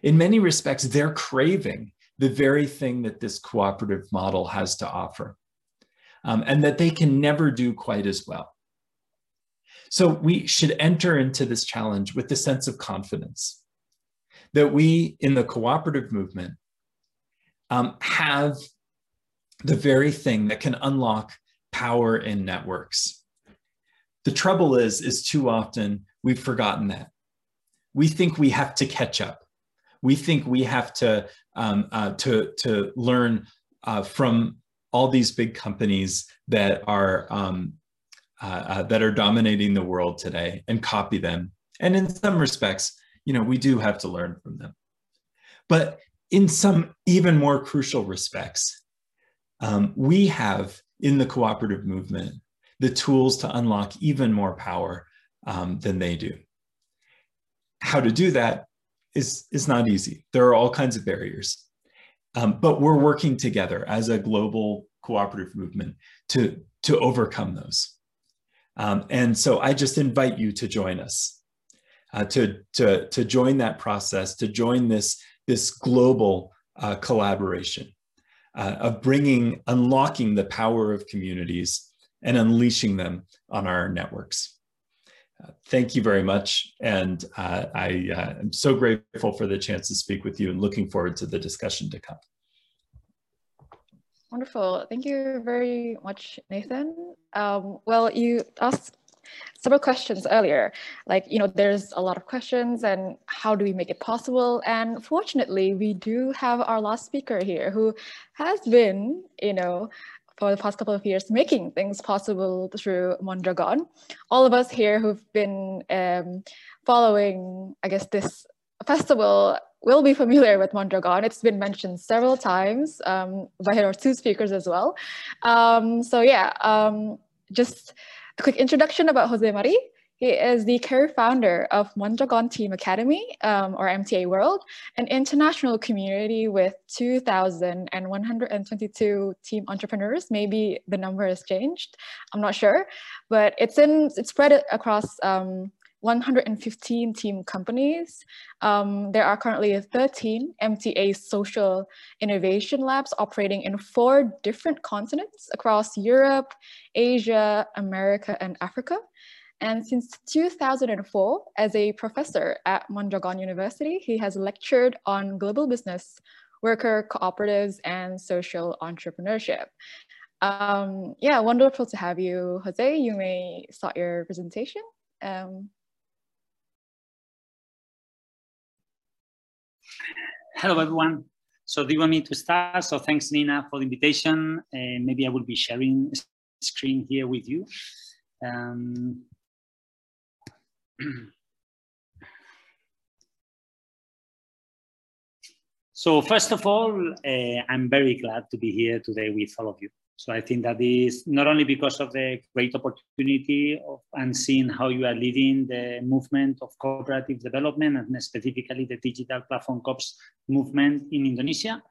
in many respects, they're craving the very thing that this cooperative model has to offer, um, and that they can never do quite as well. So we should enter into this challenge with the sense of confidence that we in the cooperative movement um, have the very thing that can unlock power in networks. The trouble is, is too often we've forgotten that. We think we have to catch up. We think we have to, um, uh, to, to learn uh, from all these big companies that are, um, uh, uh, that are dominating the world today and copy them. And in some respects, you know, we do have to learn from them. But in some even more crucial respects, Um, we have in the cooperative movement the tools to unlock even more power um, than they do. How to do that is, is not easy. There are all kinds of barriers. Um, but we're working together as a global cooperative movement to, to overcome those. Um, and so I just invite you to join us, uh, to, to, to join that process, to join this, this global uh, collaboration uh, of bringing, unlocking the power of communities and unleashing them on our networks. Uh, thank you very much. And uh, I uh, am so grateful for the chance to speak with you and looking forward to the discussion to come. Wonderful. Thank you very much, Nathan. Um, well, you asked several questions earlier, like, you know, there's a lot of questions and how do we make it possible? And fortunately, we do have our last speaker here who has been, you know, for the past couple of years making things possible through Mondragon. All of us here who've been um, following, I guess, this festival will be familiar with Mondragon. It's been mentioned several times um, by our two speakers as well. Um, so yeah, um, just a quick introduction about Jose Mari. He is the co-founder of Mondragon Team Academy, um, or MTA World, an international community with 2,122 team entrepreneurs. Maybe the number has changed, I'm not sure, but it's in it's spread across um, 115 team companies. Um, there are currently 13 MTA social innovation labs operating in four different continents across Europe, Asia, America, and Africa. And since 2004, as a professor at Mondragon University, he has lectured on global business, worker cooperatives, and social entrepreneurship. Um, yeah, wonderful to have you, Jose. You may start your presentation. Um, Hello, everyone. So do you want me to start? So thanks, Nina, for the invitation. Uh, maybe I will be sharing screen here with you. Um, so first of all, uh, I'm very glad to be here today with all of you. So I think that is not only because of the great opportunity of, and seeing how you are leading the movement of cooperative development and specifically the digital platform COPS movement in Indonesia,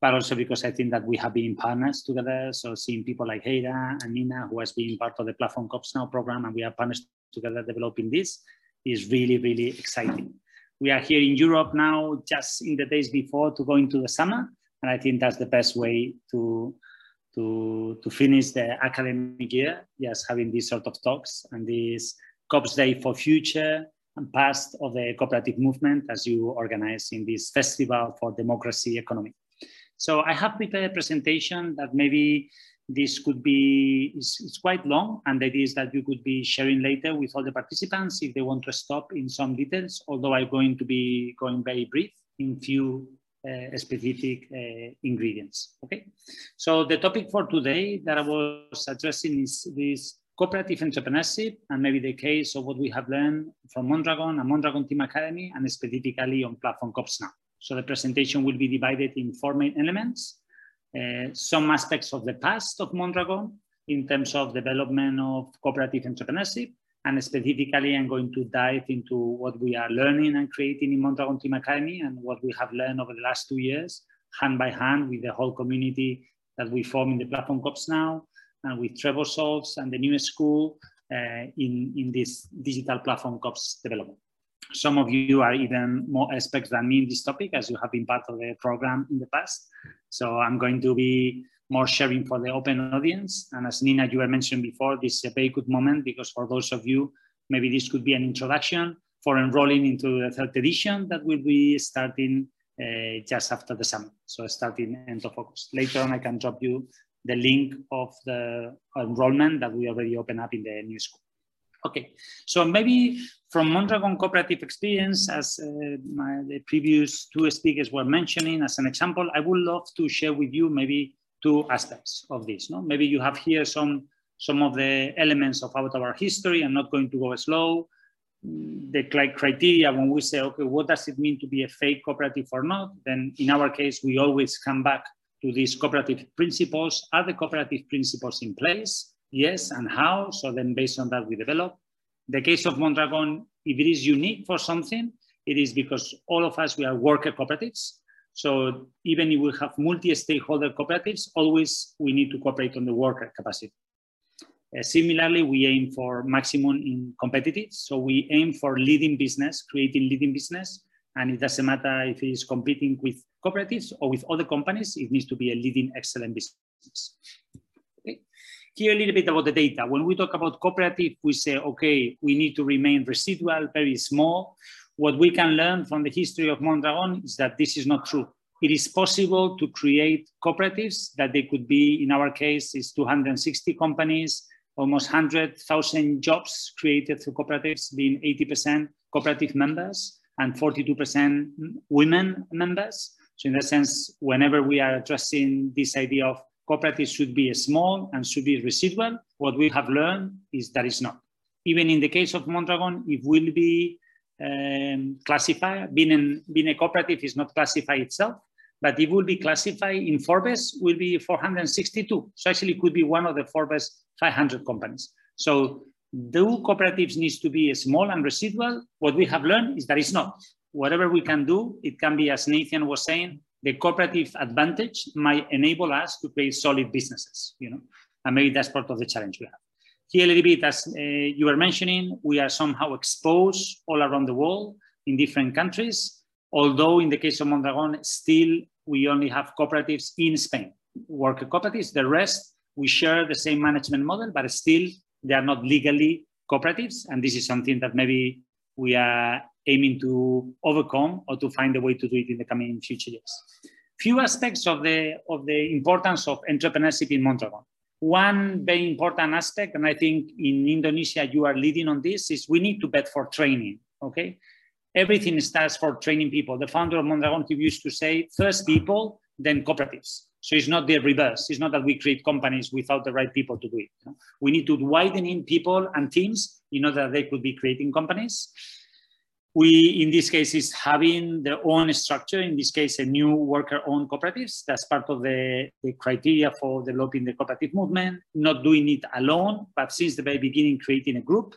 but also because I think that we have been partners together. So seeing people like Heira and Nina, who has been part of the Platform COPS Now program, and we are partners together developing this is really, really exciting. We are here in Europe now, just in the days before to go into the summer. And I think that's the best way to, to, to finish the academic year, just having these sort of talks and this COPS Day for Future and Past of the cooperative movement as you organize in this festival for democracy economy. So I have prepared a presentation that maybe this could be, it's, it's, quite long and the idea is that you could be sharing later with all the participants if they want to stop in some details, although I'm going to be going very brief in few uh, specific uh, ingredients, okay? So the topic for today that I was addressing is this cooperative entrepreneurship and maybe the case of what we have learned from Mondragon and Mondragon Team Academy and specifically on Platform COPS now. So the presentation will be divided in four main elements. Uh, some aspects of the past of Mondragon in terms of development of cooperative entrepreneurship. And specifically, I'm going to dive into what we are learning and creating in Mondragon Team Academy and what we have learned over the last two years, hand by hand with the whole community that we form in the platform COPS now, and with Trebor Scholz and the new school uh, in, in this digital platform COPS development. Some of you are even more experts than me in this topic as you have been part of the program in the past. So I'm going to be more sharing for the open audience. And as Nina, you were mentioned before, this is a very good moment because for those of you, maybe this could be an introduction for enrolling into the third edition that will be starting uh, just after the summer. So starting end of August. Later on, I can drop you the link of the enrollment that we already opened up in the new school. Okay, so maybe from Mondragon cooperative experience, as uh, my, the previous two speakers were mentioning as an example, I would love to share with you maybe two aspects of this. No? Maybe you have here some, some of the elements of our history. I'm not going to go slow. The criteria when we say, okay, what does it mean to be a fake cooperative or not? Then in our case, we always come back to these cooperative principles. Are the cooperative principles in place? Yes, and how? So then based on that, we develop. The case of Mondragon, if it is unique for something, it is because all of us, we are worker cooperatives. So even if we have multi-stakeholder cooperatives, always we need to cooperate on the worker capacity. Uh, similarly, we aim for maximum in competitive. So we aim for leading business, creating leading business. And it doesn't matter if it is competing with cooperatives or with other companies, it needs to be a leading excellent business. Okay. Here a little bit about the data. When we talk about cooperative, we say, okay, we need to remain residual, very small. What we can learn from the history of Mondragon is that this is not true. It is possible to create cooperatives that they could be, in our case, is 260 companies, almost 100,000 jobs created through cooperatives, being 80% cooperative members and 42% women members. So in that sense, whenever we are addressing this idea of cooperatives should be small and should be residual, what we have learned is that it's not. Even in the case of Mondragon, it will be um, classified, being, in, being a cooperative is not classified itself, but it will be classified in Forbes will be 462. So actually it could be one of the Forbes 500 companies. So the cooperatives needs to be small and residual. What we have learned is that it's not. Whatever we can do, it can be, as Nathan was saying, the cooperative advantage might enable us to create solid businesses, you know, and maybe that's part of the challenge we have. Here a little bit, as uh, you were mentioning, we are somehow exposed all around the world in different countries. Although in the case of Mondragon, still we only have cooperatives in Spain, worker cooperatives. The rest, we share the same management model, but still they are not legally cooperatives. And this is something that maybe we are aiming to overcome or to find a way to do it in the coming future years. Few aspects of the, of the importance of entrepreneurship in Mondragon. One very important aspect, and I think in Indonesia you are leading on this, is we need to bet for training, okay? Everything starts for training people. The founder of Mondragon used to say, first people, then cooperatives. So it's not the reverse. It's not that we create companies without the right people to do it. We need to widen in people and teams in order that they could be creating companies. We, in this case, is having their own structure, in this case, a new worker-owned cooperatives. That's part of the, the criteria for developing the cooperative movement, not doing it alone, but since the very beginning, creating a group,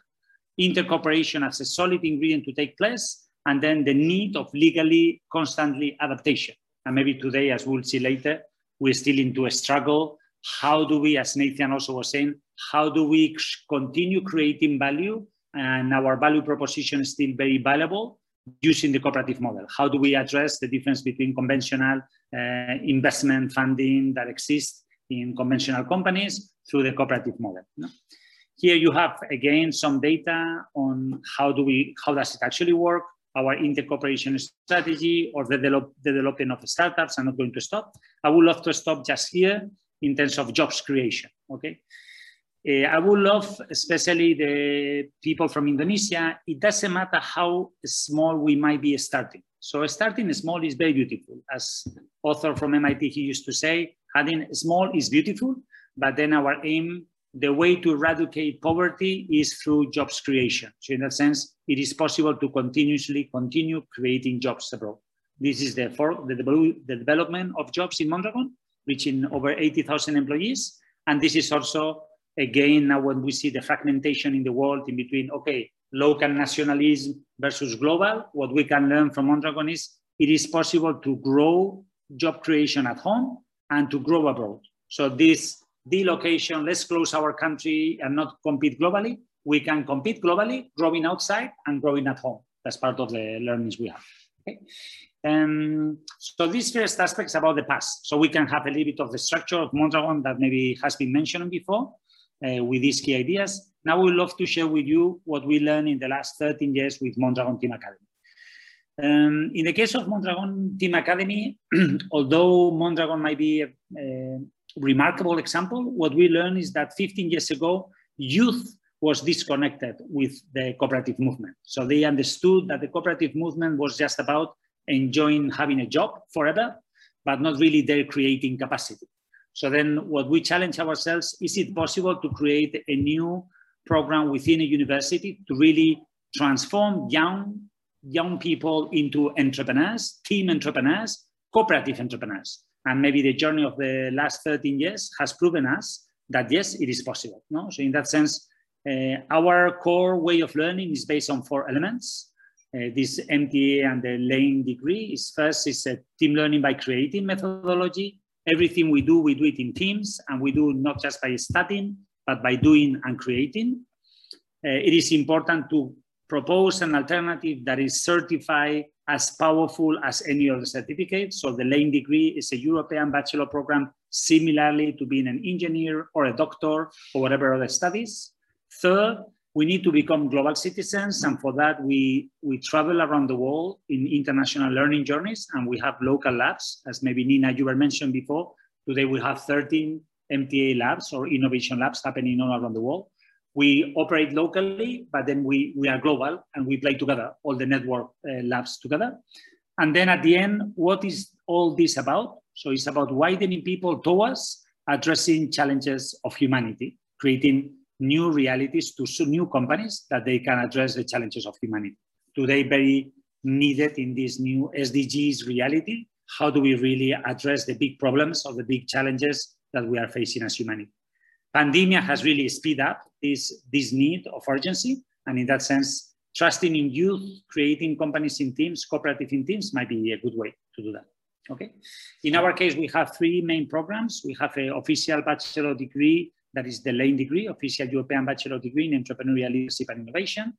intercooperation as a solid ingredient to take place, and then the need of legally constantly adaptation. And maybe today, as we'll see later, we're still into a struggle. How do we, as Nathan also was saying, how do we continue creating value and our value proposition is still very valuable using the cooperative model? How do we address the difference between conventional uh, investment funding that exists in conventional companies through the cooperative model? No? Here you have again some data on how do we how does it actually work our intercooperation strategy or the, develop, the development of startups. I'm not going to stop. I would love to stop just here in terms of jobs creation, okay? Uh, I would love, especially the people from Indonesia, it doesn't matter how small we might be starting. So starting small is very beautiful. As author from MIT, he used to say, having small is beautiful, but then our aim the way to eradicate poverty is through jobs creation. So in that sense, it is possible to continuously continue creating jobs abroad. This is the, for, the, the development of jobs in Mondragon, reaching over 80,000 employees. And this is also, again, now when we see the fragmentation in the world in between, okay, local nationalism versus global, what we can learn from Mondragon is it is possible to grow job creation at home and to grow abroad. So this delocation, let's close our country and not compete globally. We can compete globally, growing outside and growing at home. That's part of the learnings we have. Okay? Um, so these first aspects about the past. So we can have a little bit of the structure of Mondragon that maybe has been mentioned before uh, with these key ideas. Now we would love to share with you what we learned in the last 13 years with Mondragon Team Academy. Um, in the case of Mondragon Team Academy, although Mondragon might be a, a, remarkable example, what we learned is that 15 years ago, youth was disconnected with the cooperative movement. So they understood that the cooperative movement was just about enjoying having a job forever, but not really their creating capacity. So then what we challenge ourselves, is it possible to create a new program within a university to really transform young, young people into entrepreneurs, team entrepreneurs, cooperative entrepreneurs? And maybe the journey of the last 13 years has proven us that yes, it is possible. No? So in that sense, uh, our core way of learning is based on four elements. Uh, this MTA and the LEINN degree is first is a team learning by creating methodology. Everything we do, we do it in teams, and we do not just by studying, but by doing and creating. Uh, it is important to propose an alternative that is certified as powerful as any other certificate. So the LEINN degree is a European bachelor program, similarly to being an engineer or a doctor or whatever other studies. Third, we need to become global citizens. And for that, we, we travel around the world in international learning journeys and we have local labs. As maybe Nina, you were mentioned before, today we have 13 MTA labs or innovation labs happening all around the world. We operate locally, but then we, we are global and we play together, all the network uh, labs together. And then at the end, what is all this about? So it's about widening people towards addressing challenges of humanity, creating new realities to new companies that they can address the challenges of humanity. Today, very needed in this new SDGs reality. How do we really address the big problems or the big challenges that we are facing as humanity? Pandemia has really speed up this, this need of urgency. And in that sense, trusting in youth, creating companies in teams, cooperative in teams might be a good way to do that. Okay. In our case, we have three main programs. We have an official bachelor degree that is the LEINN degree, official European Bachelor degree in Entrepreneurial Leadership and Innovation.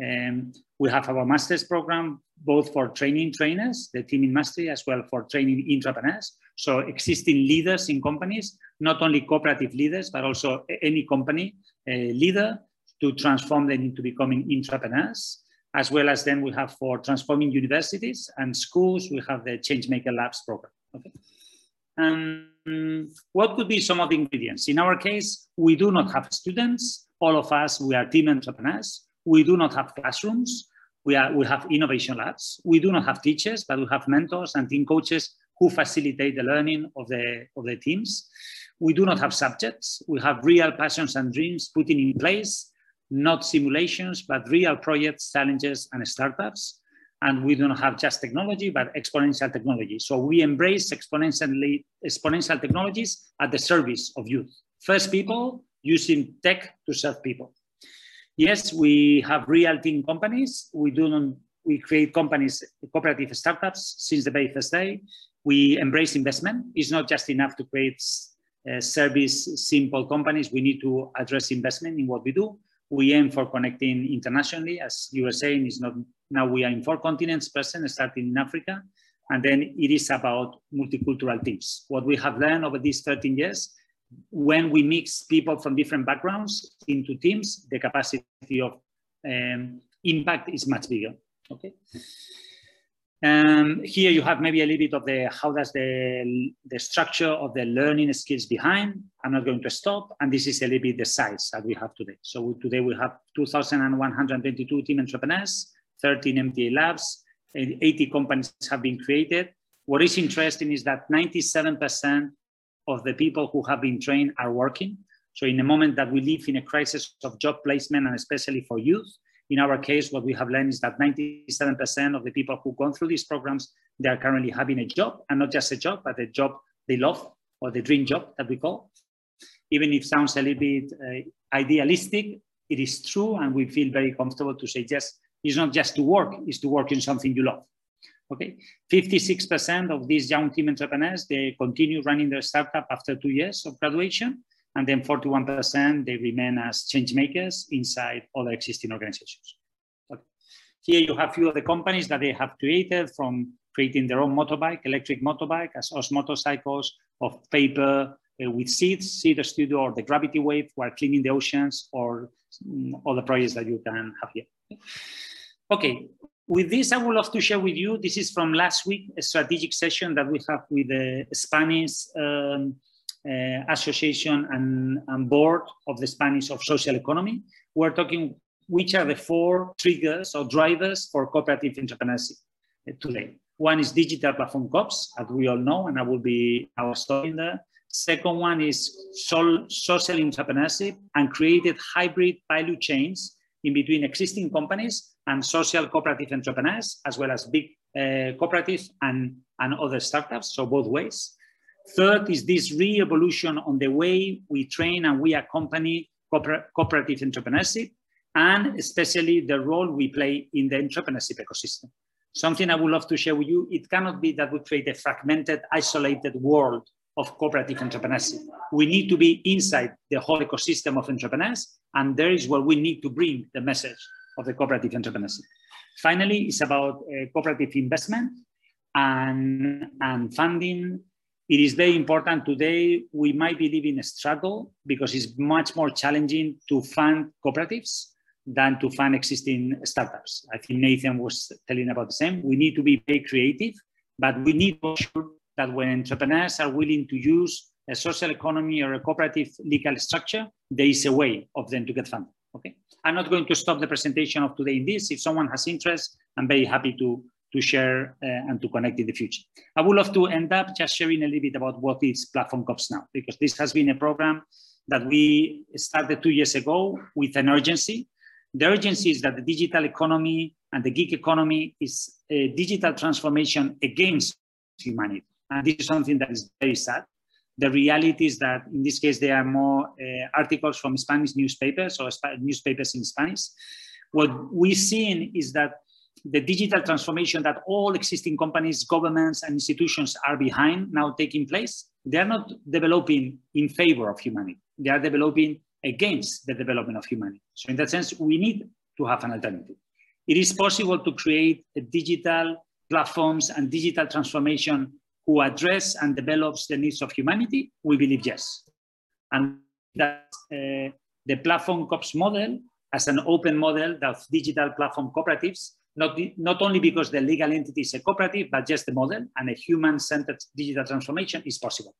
Um, we have our master's program, both for training trainers, the team in mastery, as well for training entrepreneurs. So existing leaders in companies, not only cooperative leaders, but also any company uh, leader to transform them into becoming entrepreneurs. As well as then we have for transforming universities and schools, we have the Changemaker Labs program. Okay. Um, what could be some of the ingredients? In our case, we do not have students. All of us, we are team entrepreneurs. We do not have classrooms. We, are, we have innovation labs. We do not have teachers, but we have mentors and team coaches who facilitate the learning of the, of the teams. We do not have subjects. We have real passions and dreams putting in place, not simulations, but real projects, challenges, and startups and we don't have just technology, but exponential technology. So we embrace exponentially exponential technologies at the service of youth. First people using tech to serve people. Yes, we have real team companies. We do not, we create companies, cooperative startups since the very first day. We embrace investment. It's not just enough to create uh, service simple companies. We need to address investment in what we do. We aim for connecting internationally, as you were saying, is not now we are in four continents present, starting in Africa. And then it is about multicultural teams. What we have learned over these 13 years, when we mix people from different backgrounds into teams, the capacity of um, impact is much bigger. Okay. Um, here you have maybe a little bit of the how does the the structure of the learning skills behind. I'm not going to stop, and this is a little bit the size that we have today. So today we have 2,122 team entrepreneurs, 13 MTA labs, and 80 companies have been created. What is interesting is that 97% of the people who have been trained are working. So in the moment that we live in a crisis of job placement and especially for youth, in our case, what we have learned is that 97% of the people who gone through these programs, they are currently having a job and not just a job, but a job they love or the dream job that we call. Even if sounds a little bit uh, idealistic, it is true and we feel very comfortable to say, yes, it's not just to work, it's to work in something you love. Okay, 56% of these young team entrepreneurs, they continue running their startup after two years of graduation. And then 41%, they remain as change makers inside other existing organizations. Okay. Here you have few of the companies that they have created from creating their own motorbike, electric motorbike, as us motorcycles of paper uh, with seats, Seed Studio or the Gravity Wave while cleaning the oceans or um, other projects that you can have here. Okay, with this, I would love to share with you, this is from last week, a strategic session that we have with the Spanish um, Association and, and, Board of the Spanish of Social Economy. We're talking which are the four triggers or drivers for cooperative entrepreneurship uh, today. One is digital platform COPs, as we all know, and I will be our story there. Second one is social entrepreneurship and created hybrid value chains in between existing companies and social cooperative entrepreneurs, as well as big uh, cooperatives and, and other startups, so both ways. Third is this re-evolution on the way we train and we accompany cooper cooperative entrepreneurship, and especially the role we play in the entrepreneurship ecosystem. Something I would love to share with you, it cannot be that we create a fragmented, isolated world of cooperative entrepreneurship. We need to be inside the whole ecosystem of entrepreneurs, and there is where we need to bring the message of the cooperative entrepreneurship. Finally, it's about uh, cooperative investment and, and funding. It is very important today. We might be living a struggle because it's much more challenging to fund cooperatives than to fund existing startups. I think Nathan was telling about the same. We need to be very creative, but we need to ensure that when entrepreneurs are willing to use a social economy or a cooperative legal structure, there is a way of them to get funded. Okay. I'm not going to stop the presentation of today in this. If someone has interest, I'm very happy to, to share uh, and to connect in the future. I would love to end up just sharing a little bit about what is Platform COPS now, because this has been a program that we started two years ago with an urgency the urgency is that the digital economy and the gig economy is a digital transformation against humanity. And this is something that is very sad. The reality is that in this case, there are more uh, articles from Spanish newspapers or Sp newspapers in Spanish. What we've seen is that the digital transformation that all existing companies, governments, and institutions are behind now taking place, they are not developing in favor of humanity. They are developing against the development of humanity. So in that sense, we need to have an alternative. It is possible to create a digital platforms and digital transformation who address and develops the needs of humanity? We believe yes. And that uh, the platform COPS model as an open model of digital platform cooperatives not, not only because the legal entity is a cooperative, but just the model and a human-centered digital transformation is possible.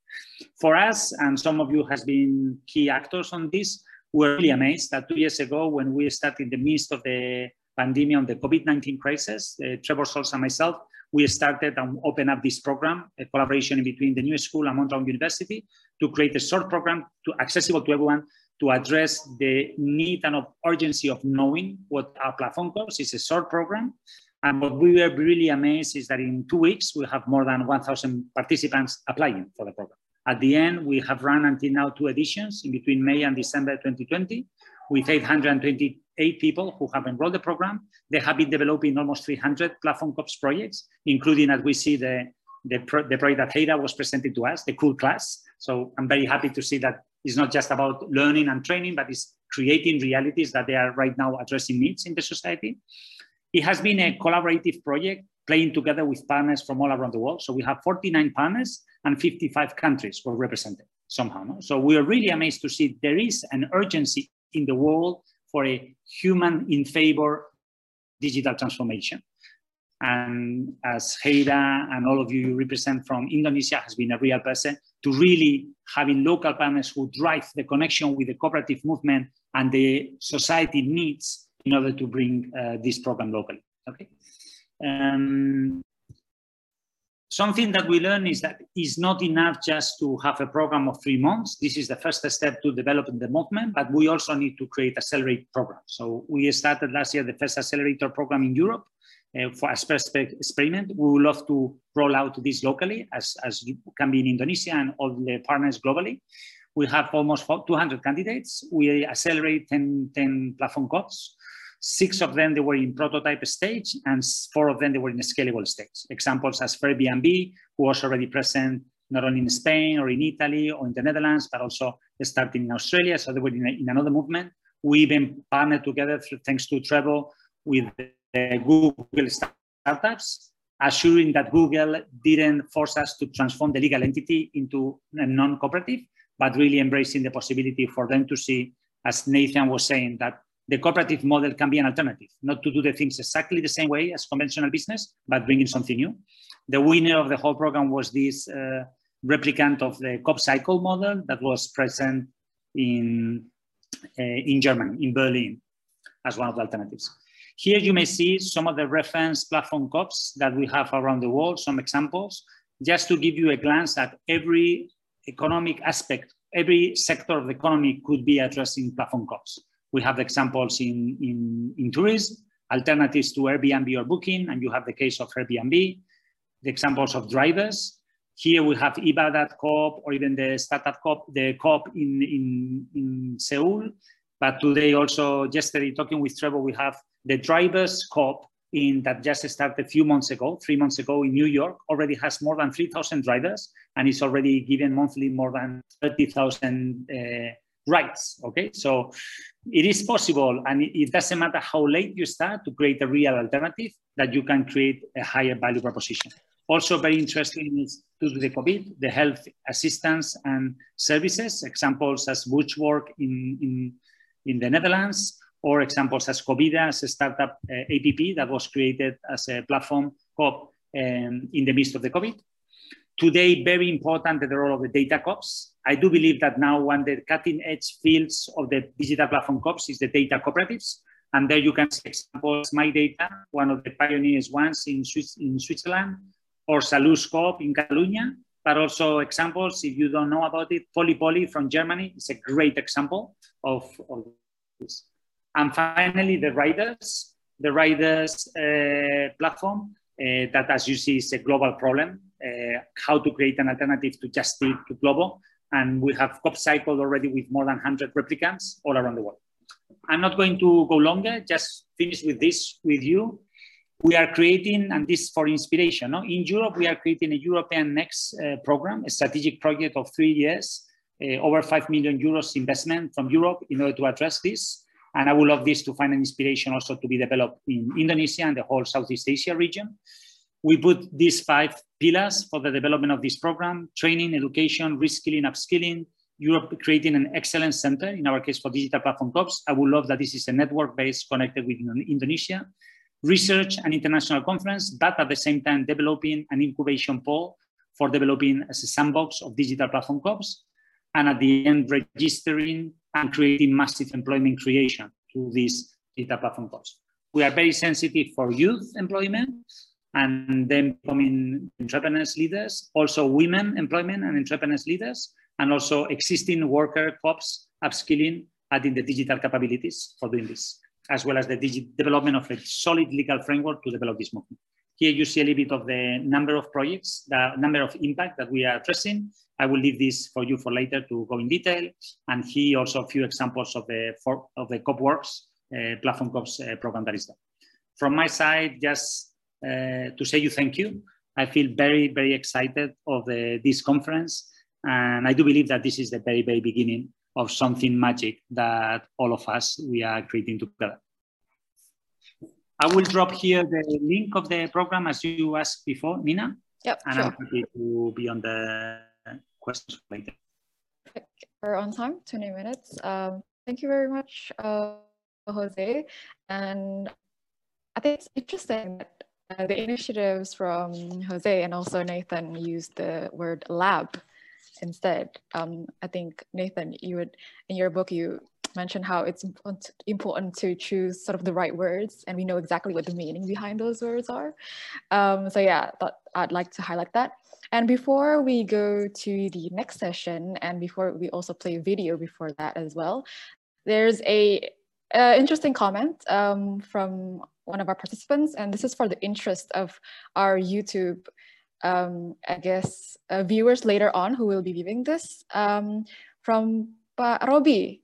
For us, and some of you has been key actors on this, we're really amazed that two years ago, when we started in the midst of the pandemic of the COVID-19 crisis, uh, Trebor Scholz and myself, we started and opened up this program, a collaboration between the New School and Mondragon University, to create a short program to accessible to everyone to address the need and of urgency of knowing what our platform COPS. It's a short program. And what we were really amazed is that in two weeks, we have more than 1,000 participants applying for the program. At the end, we have run until now two editions in between May and December 2020 with 828 people who have enrolled the program. They have been developing almost 300 platform COPS projects, including as we see the, the, pro the project that Hera was presented to us, the cool class. So I'm very happy to see that it's not just about learning and training, but it's creating realities that they are right now addressing needs in the society. It has been a collaborative project playing together with partners from all around the world. So we have 49 partners and 55 countries were represented somehow. No? So we are really amazed to see there is an urgency in the world for a human in favor digital transformation. And as Hera and all of you represent from Indonesia has been a real person to really having local partners who drive the connection with the cooperative movement and the society needs in order to bring uh, this program locally. Okay. Um, something that we learn is that it's not enough just to have a program of three months. This is the first step to developing the movement, but we also need to create accelerate programs. So we started last year the first accelerator program in Europe Uh, for a specific experiment. We would love to roll out this locally as, as can be in Indonesia and all the partners globally. We have almost 200 candidates. We accelerate 10, 10 platform COPS. Six of them, they were in prototype stage and four of them, they were in scalable stage. Examples as Fairbnb, who was already present not only in Spain or in Italy or in the Netherlands, but also starting in Australia. So they were in, a, in another movement. We even partnered together, through, thanks to Trebor, with Google startups, assuring that Google didn't force us to transform the legal entity into a non-cooperative, but really embracing the possibility for them to see, as Nathan was saying, that the cooperative model can be an alternative, not to do the things exactly the same way as conventional business, but bringing something new. The winner of the whole program was this uh, replicant of the CoopCycle model that was present in, uh, in Germany, in Berlin, as one of the alternatives. Here you may see some of the reference platform COPs that we have around the world, some examples, just to give you a glance at every economic aspect, every sector of the economy could be addressing platform COPs. We have examples in, in, in tourism, alternatives to Airbnb or Booking, and you have the case of Fairbnb, the examples of drivers. Here we have Eva.coop or even the startup COP, the COP in, in, in Seoul. But today also, yesterday talking with Trebor, we have the drivers COP in that just started a few months ago, three months ago in New York, already has more than 3,000 drivers and is already given monthly more than 30,000 uh, rights. Okay, so it is possible, and it, doesn't matter how late you start to create a real alternative that you can create a higher value proposition. Also, very interesting is due to the COVID, the health assistance and services, examples as Buurtzorg in, in, in the Netherlands, or examples as Covida, as a startup uh, APP that was created as a platform COP um, in the midst of the COVID. Today, very important the role of the data COPs. I do believe that now one of the cutting edge fields of the digital platform COPs is the data cooperatives. And there you can see examples, MIDATA, one of the pioneers ones in, Swiss, in Switzerland, or Salus COP in Catalonia, but also examples, if you don't know about it, Polypoly from Germany is a great example of, of this. And finally, the riders, the riders uh, platform uh, that, as you see, is a global problem. Uh, how to create an alternative to just to global, and we have COP cycled already with more than 100 replicants all around the world. I'm not going to go longer. Just finish with this with you. We are creating, and this for inspiration. No? In Europe, we are creating a European Next uh, program, a strategic project of three years, uh, over 5 million euros investment from Europe in order to address this. And I would love this to find an inspiration also to be developed in Indonesia and the whole Southeast Asia region. We put these five pillars for the development of this program, training, education, reskilling, upskilling, Europe creating an excellence center, in our case for digital platform COPs. I would love that this is a network based connected with Indonesia. Research and international conference, but at the same time developing an incubation pool for developing as a sandbox of digital platform COPs. And at the end, registering and creating massive employment creation through these data platform COPs. We are very sensitive for youth employment and then becoming entrepreneurs leaders, also women employment and entrepreneurs leaders, and also existing worker COPs upskilling, adding the digital capabilities for doing this, as well as the development of a solid legal framework to develop this movement. Here you see a little bit of the number of projects, the number of impact that we are addressing. I will leave this for you for later to go in detail. And here also a few examples of the, for, of the COPworks uh, platform COPs uh, program that is there. From my side, just uh, to say you thank you. I feel very, very excited of the, this conference. And I do believe that this is the very, very beginning of something magic that all of us, we are creating together. I will drop here the link of the program as you asked before, Nina. Yep, And sure. I'm happy to be on the questions later. We're on time, 20 minutes. Um, thank you very much, uh, Jose. And I think it's interesting that uh, the initiatives from Jose and also Nathan used the word lab instead. Um, I think Nathan, you would in your book you mentioned how it's important to choose sort of the right words, and we know exactly what the meaning behind those words are. Um, so yeah, I'd like to highlight that. And before we go to the next session, and before we also play video before that as well, there's a, a interesting comment um, from one of our participants, and this is for the interest of our YouTube, um, I guess, uh, viewers later on who will be viewing this. Um, from Pa Robi,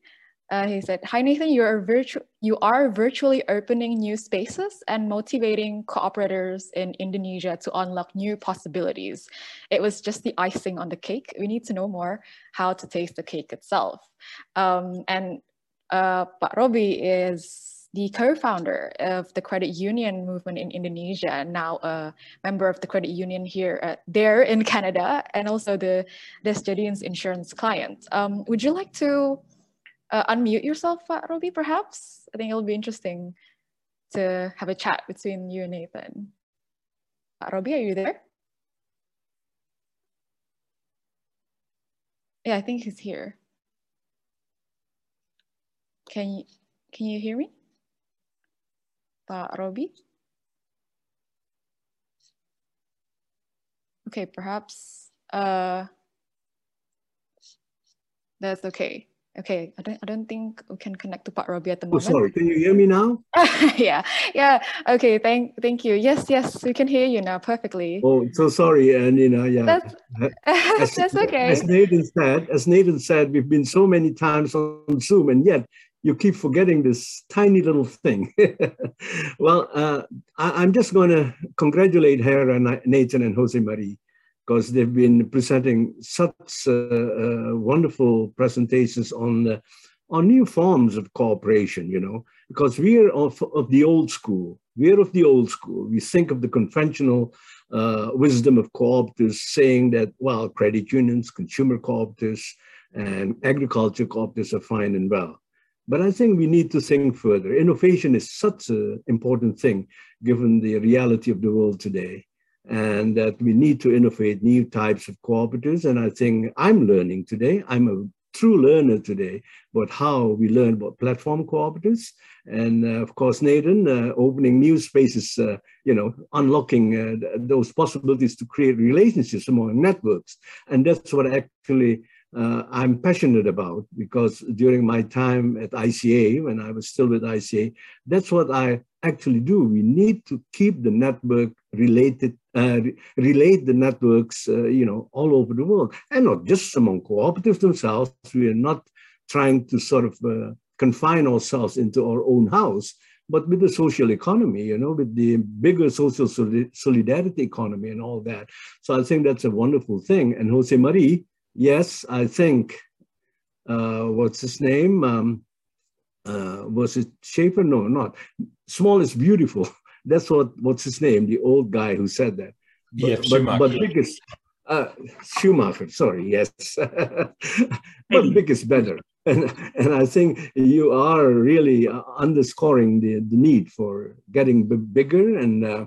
uh, he said, "Hi Nathan, you are virtu you are virtually opening new spaces and motivating cooperators in Indonesia to unlock new possibilities. It was just the icing on the cake. We need to know more how to taste the cake itself." Um, and uh, Pak Robi is the co-founder of the credit union movement in Indonesia, and now a member of the credit union here, uh, there in Canada, and also the Desjardins insurance client. Um, would you like to uh, unmute yourself, uh, Robi, perhaps? I think it'll be interesting to have a chat between you and Nathan. Uh, Robi, are you there? Yeah, I think he's here. Can you, can you hear me? Pak Robi? Okay, perhaps uh, that's okay. Okay, I don't I don't think we can connect to Pak Robi at the moment. Oh, sorry. Can you hear me now? yeah, yeah. Okay, thank thank you. Yes, yes, we can hear you now perfectly. Oh, so sorry, and you know, yeah. That's, as, that's okay. As Nathan said, as Nathan said, we've been so many times on Zoom, and yet you keep forgetting this tiny little thing. well, uh, I, am just going to congratulate Hera, and Nathan, and Jose Marie because they've been presenting such uh, uh, wonderful presentations on on new forms of cooperation. You know, because we are of, of the old school. We are of the old school. We think of the conventional uh, wisdom of cooperatives, saying that well, credit unions, consumer cooperatives, and agriculture cooperatives are fine and well. But I think we need to think further. Innovation is such an important thing given the reality of the world today and that we need to innovate new types of cooperatives. And I think I'm learning today. I'm a true learner today about how we learn about platform cooperatives. And uh, of course, Nathan, uh, opening new spaces, uh, you know, unlocking uh, those possibilities to create relationships among networks. And that's what actually uh, I'm passionate about because during my time at ICA, when I was still with ICA, that's what I actually do. We need to keep the network related, uh, relate the networks, uh, you know, all over the world, and not just among cooperatives themselves. We are not trying to sort of uh, confine ourselves into our own house, but with the social economy, you know, with the bigger social solidarity economy and all that. So I think that's a wonderful thing. And Jose Marie yes, I think, uh, what's his name? Um, uh, was it Schaefer? No, not. Small is beautiful. That's what, what's his name? The old guy who said that. But, yeah, Schumacher. But, but biggest, uh, Schumacher, sorry, yes. but big is better. And, and I think you are really uh, underscoring the, the need for getting bigger and uh,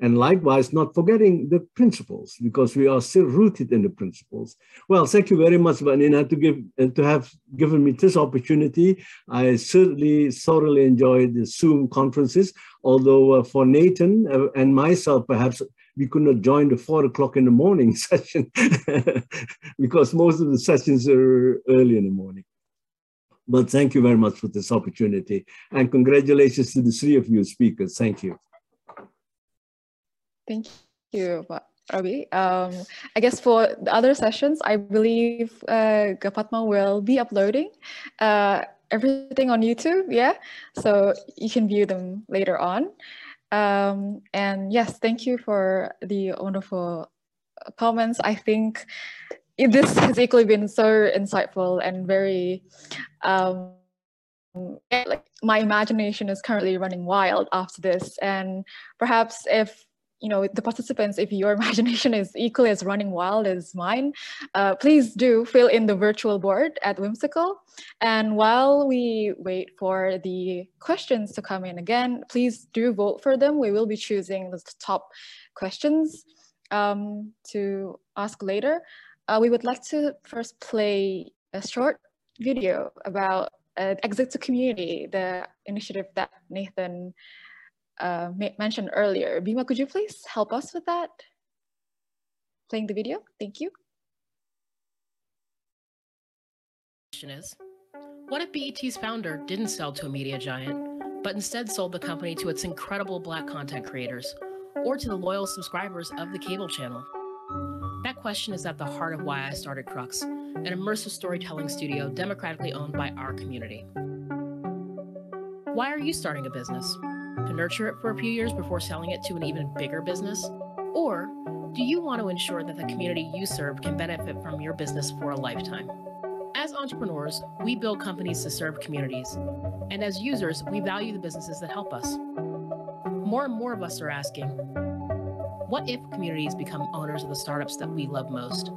and likewise, not forgetting the principles because we are still rooted in the principles. Well, thank you very much, Vanina, to give uh, to have given me this opportunity. I certainly thoroughly enjoyed the Zoom conferences. Although uh, for Nathan uh, and myself, perhaps we could not join the four o'clock in the morning session because most of the sessions are early in the morning. But thank you very much for this opportunity and congratulations to the three of you speakers. Thank you. Thank you, Robi. Um, I guess for the other sessions, I believe uh, Gapatma will be uploading uh, everything on YouTube, yeah? So you can view them later on. Um, and yes, thank you for the wonderful comments. I think this has equally been so insightful and very, um, like my imagination is currently running wild after this. And perhaps if you know, the participants, if your imagination is equally as running wild as mine, uh, please do fill in the virtual board at Whimsical. And while we wait for the questions to come in again, please do vote for them. We will be choosing the top questions um, to ask later. Uh, we would like to first play a short video about uh, Exit to Community, the initiative that Nathan uh, mentioned earlier. Bima, could you please help us with that? Playing the video, thank you. Question is, what if BET's founder didn't sell to a media giant, but instead sold the company to its incredible black content creators or to the loyal subscribers of the cable channel? That question is at the heart of why I started Crux, an immersive storytelling studio democratically owned by our community. Why are you starting a business? To nurture it for a few years before selling it to an even bigger business? Or do you want to ensure that the community you serve can benefit from your business for a lifetime? As entrepreneurs, we build companies to serve communities. And as users, we value the businesses that help us. More and more of us are asking what if communities become owners of the startups that we love most?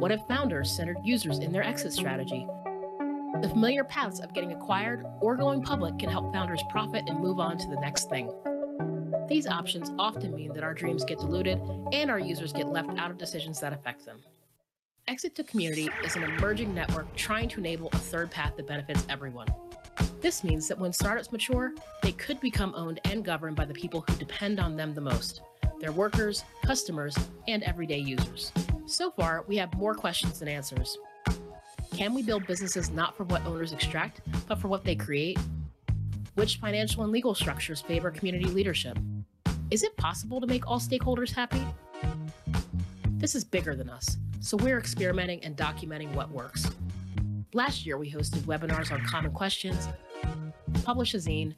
What if founders centered users in their exit strategy the familiar paths of getting acquired or going public can help founders profit and move on to the next thing. These options often mean that our dreams get diluted and our users get left out of decisions that affect them. Exit to Community is an emerging network trying to enable a third path that benefits everyone. This means that when startups mature, they could become owned and governed by the people who depend on them the most their workers, customers, and everyday users. So far, we have more questions than answers. Can we build businesses not for what owners extract, but for what they create? Which financial and legal structures favor community leadership? Is it possible to make all stakeholders happy? This is bigger than us, so we're experimenting and documenting what works. Last year, we hosted webinars on common questions, published a zine,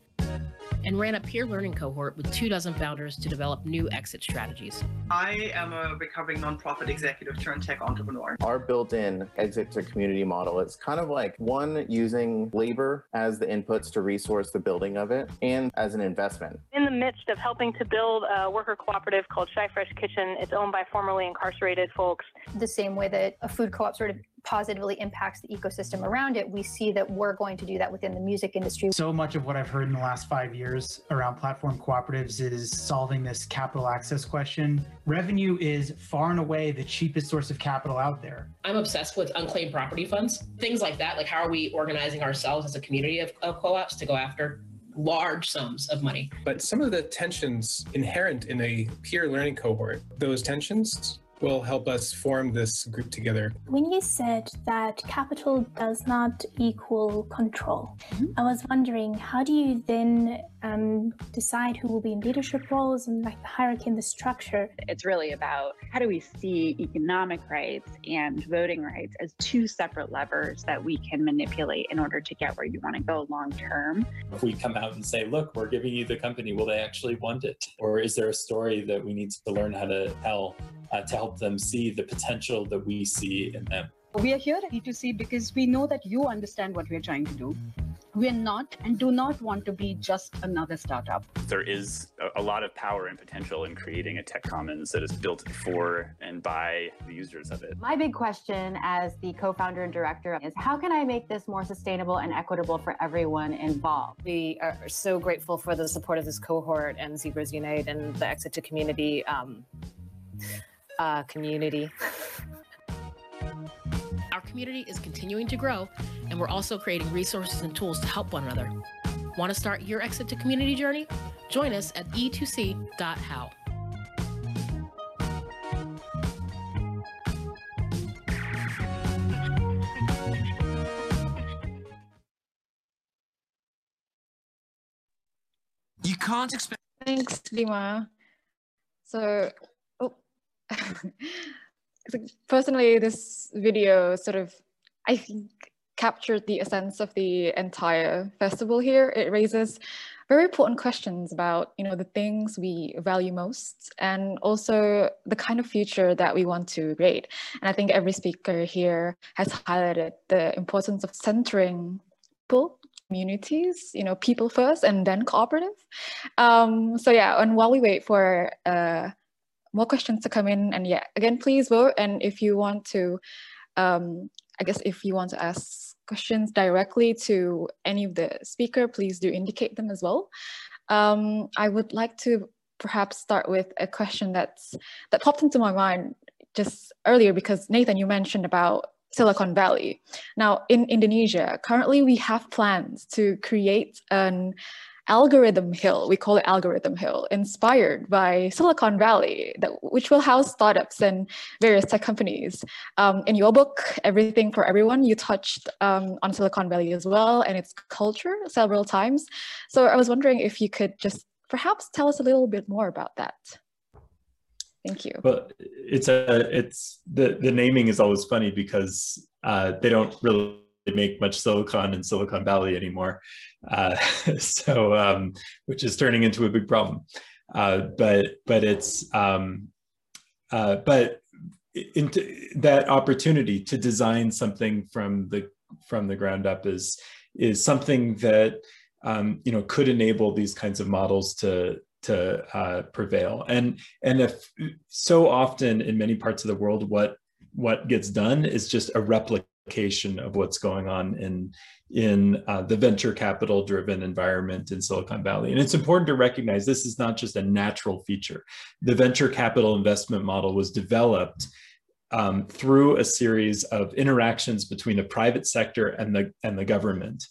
and ran a peer learning cohort with two dozen founders to develop new exit strategies. I am a recovering nonprofit executive turned tech entrepreneur. Our built in exit to community model is kind of like one using labor as the inputs to resource the building of it and as an investment. In the midst of helping to build a worker cooperative called Chi Fresh Kitchen, it's owned by formerly incarcerated folks. The same way that a food co op sort of positively impacts the ecosystem around it, we see that we're going to do that within the music industry. So much of what I've heard in the last five years around platform cooperatives is solving this capital access question. Revenue is far and away the cheapest source of capital out there. I'm obsessed with unclaimed property funds, things like that. Like, how are we organizing ourselves as a community of, of co ops to go after large sums of money. But some of the tensions inherent in a peer learning cohort, those tensions will help us form this group together. When you said that capital does not equal control, mm-hmm. I was wondering how do you then um, decide who will be in leadership roles and like the hierarchy and the structure? It's really about how do we see economic rights and voting rights as two separate levers that we can manipulate in order to get where you want to go long term. If we come out and say, look, we're giving you the company, will they actually want it? Or is there a story that we need to learn how to tell uh, to help them see the potential that we see in them. We are here at E2C because we know that you understand what we're trying to do. We are not and do not want to be just another startup. There is a lot of power and potential in creating a tech commons that is built for and by the users of it. My big question as the co-founder and director is how can I make this more sustainable and equitable for everyone involved? We are so grateful for the support of this cohort and Zebras Unite and the Exit to Community um, uh, community. Our community is continuing to grow, and we're also creating resources and tools to help one another. Want to start your exit to community journey? Join us at e2c.how. You can't expect. Thanks, Lima. So oh. personally, this video sort of, I think, captured the essence of the entire festival here. It raises very important questions about, you know, the things we value most and also the kind of future that we want to create. And I think every speaker here has highlighted the importance of centering people communities, you know, people first and then cooperative. Um, so yeah, and while we wait for uh, more questions to come in. And yeah, again, please vote. And if you want to, um, I guess if you want to ask questions directly to any of the speaker, please do indicate them as well. Um, I would like to perhaps start with a question that's that popped into my mind just earlier because Nathan, you mentioned about Silicon Valley. Now in Indonesia, currently we have plans to create an Algorithm Hill, we call it Algorithm Hill, inspired by Silicon Valley, that, which will house startups and various tech companies. Um, in your book, Everything for Everyone, you touched um, on Silicon Valley as well and its culture several times. So I was wondering if you could just perhaps tell us a little bit more about that. Thank you. Well, it's a it's the the naming is always funny because uh, they don't really make much silicon in Silicon Valley anymore. Uh, so, um, which is turning into a big problem. Uh, but but it's um, uh, but into that opportunity to design something from the from the ground up is is something that um, you know could enable these kinds of models to to uh, prevail. And and if so often in many parts of the world, what what gets done is just a replica of what's going on in in uh, the venture capital driven environment in Silicon Valley. And it's important to recognize this is not just a natural feature. The venture capital investment model was developed um, through a series of interactions between the private sector and the and the government